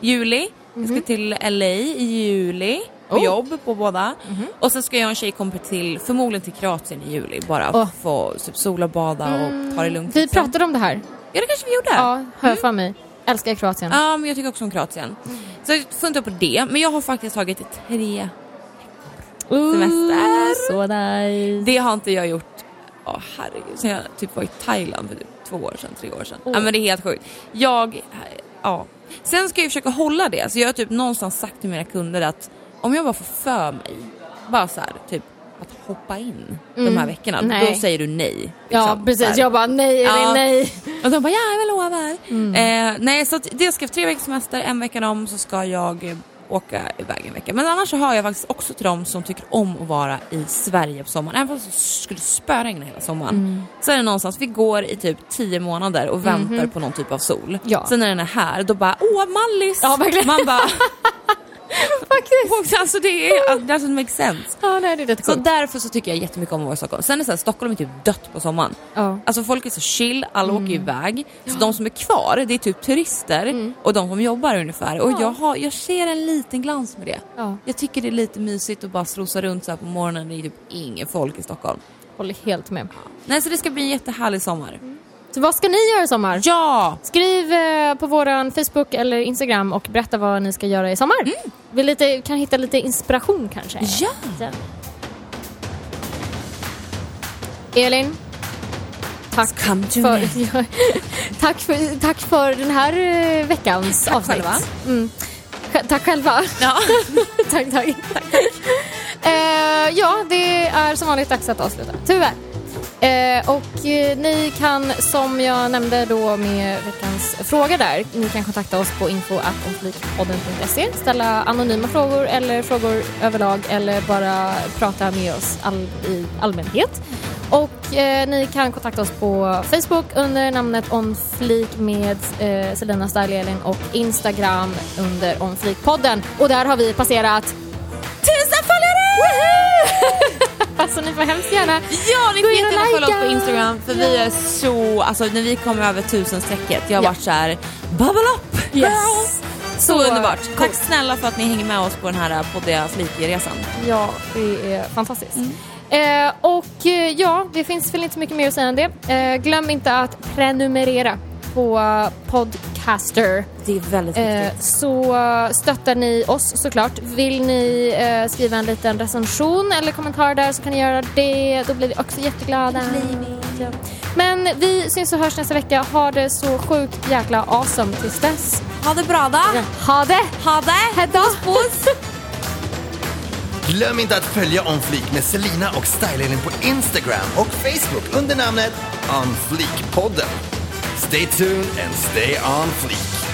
Juli. Jag ska till LA i juli. På Oh. jobb på båda. Och sen ska jag och en tjejkompis till, förmodligen till Kroatien i juli. Bara Åh. få typ, sola, bada och ta det lugnt. Vi liksom. pratade om det här. Ja det kanske vi gjorde. Ja, hör jag för mig. Älskar Kroatien. Ja, men jag tycker också om Kroatien. Så jag funderar på det. Men jag har faktiskt tagit tre semester. Så nice. Det har inte jag gjort, oh, herregud, sen jag typ var i Thailand för typ två år sedan, tre år sedan. Ja men det är helt sjukt. Jag, ja. Sen ska jag försöka hålla det, så jag har typ någonstans sagt till mina kunder att om jag bara får för mig, bara så här, typ att hoppa in de här veckorna, Nej. då säger du nej. Ja, liksom, så precis. Jag bara nej, Elin, Ja. nej. Och de bara ja, jag lovar. Eh, nej, så det ska tre veckors semester, en vecka om så ska jag eh, åka iväg en vecka. Men annars så har jag faktiskt också till dem som tycker om att vara i Sverige på sommaren. Även fast det skulle spöregna hela sommaren. Så är det någonstans, vi går i typ tio månader och väntar på någon typ av sol. Ja. Sen när den är här, då bara åh Mallis! Ja. Man bara, Faktiskt. alltså det är, that doesn't make sense. Ja, nej, det är Så coolt. därför så tycker jag jättemycket om att vara i Stockholm. Sen är det så här, Stockholm är typ dött på sommaren. Ja. Alltså folk är så chill, alla åker iväg. Så de som är kvar, det är typ turister och de som jobbar ungefär. Och jag, har, jag ser en liten glans med det. Ja. Jag tycker det är lite mysigt att bara strosa runt så här på morgonen. Det är typ ingen folk i Stockholm. Håller helt med. Nej, så det ska bli en jättehärlig sommar. Så vad ska ni göra i sommar? Ja! Skriv eh, på våran Facebook eller Instagram och berätta vad ni ska göra i sommar. Vi lite, kan hitta lite inspiration kanske. Ja! Elin. Tack för, tack, för, tack för den här eh, veckans Tack avsnitt. själva. Mm. Tack själva. Ja. tack, tack. Eh, ja, det är som vanligt dags att avsluta. Tyvärr. Eh, och eh, ni kan, som jag nämnde då med veckans fråga där, ni kan kontakta oss på info.onflikpodden.se, ställa anonyma frågor eller frågor överlag eller bara prata med oss all, i allmänhet. Och eh, ni kan kontakta oss på Facebook under namnet onflik med eh, Selina Style-Elin och Instagram under onflikpodden. Och där har vi passerat tusen följare! Alltså ni får hemskt gärna Ja, ni får jättegärna följa oss på. Instagram för vi är så, alltså när vi kommer över tusen strecket, jag har varit så här, bubble up! Yes. girls." Så, Så underbart. coolt. Tack snälla för att ni hänger med oss på den här poddiga flikresan. Ja, det är fantastiskt. Eh, och eh, ja, det finns väl inte så mycket mer att säga än det. Eh, glöm inte att prenumerera på Podcaster. Det är väldigt Eh, så eh, stöttar ni oss såklart. Vill ni eh, skriva en liten recension eller kommentar där så kan ni göra det. Då blir vi också jätteglada. Men vi syns och hörs nästa vecka. Ha det så sjukt jäkla awesome tills dess. Ha det bra då! Ha det! Ha det! Hejdå! Puss! Glöm inte att följa On Fleek med Selina och Style på Instagram och Facebook under namnet On Fleek-podden. Stay tuned and stay on fleek.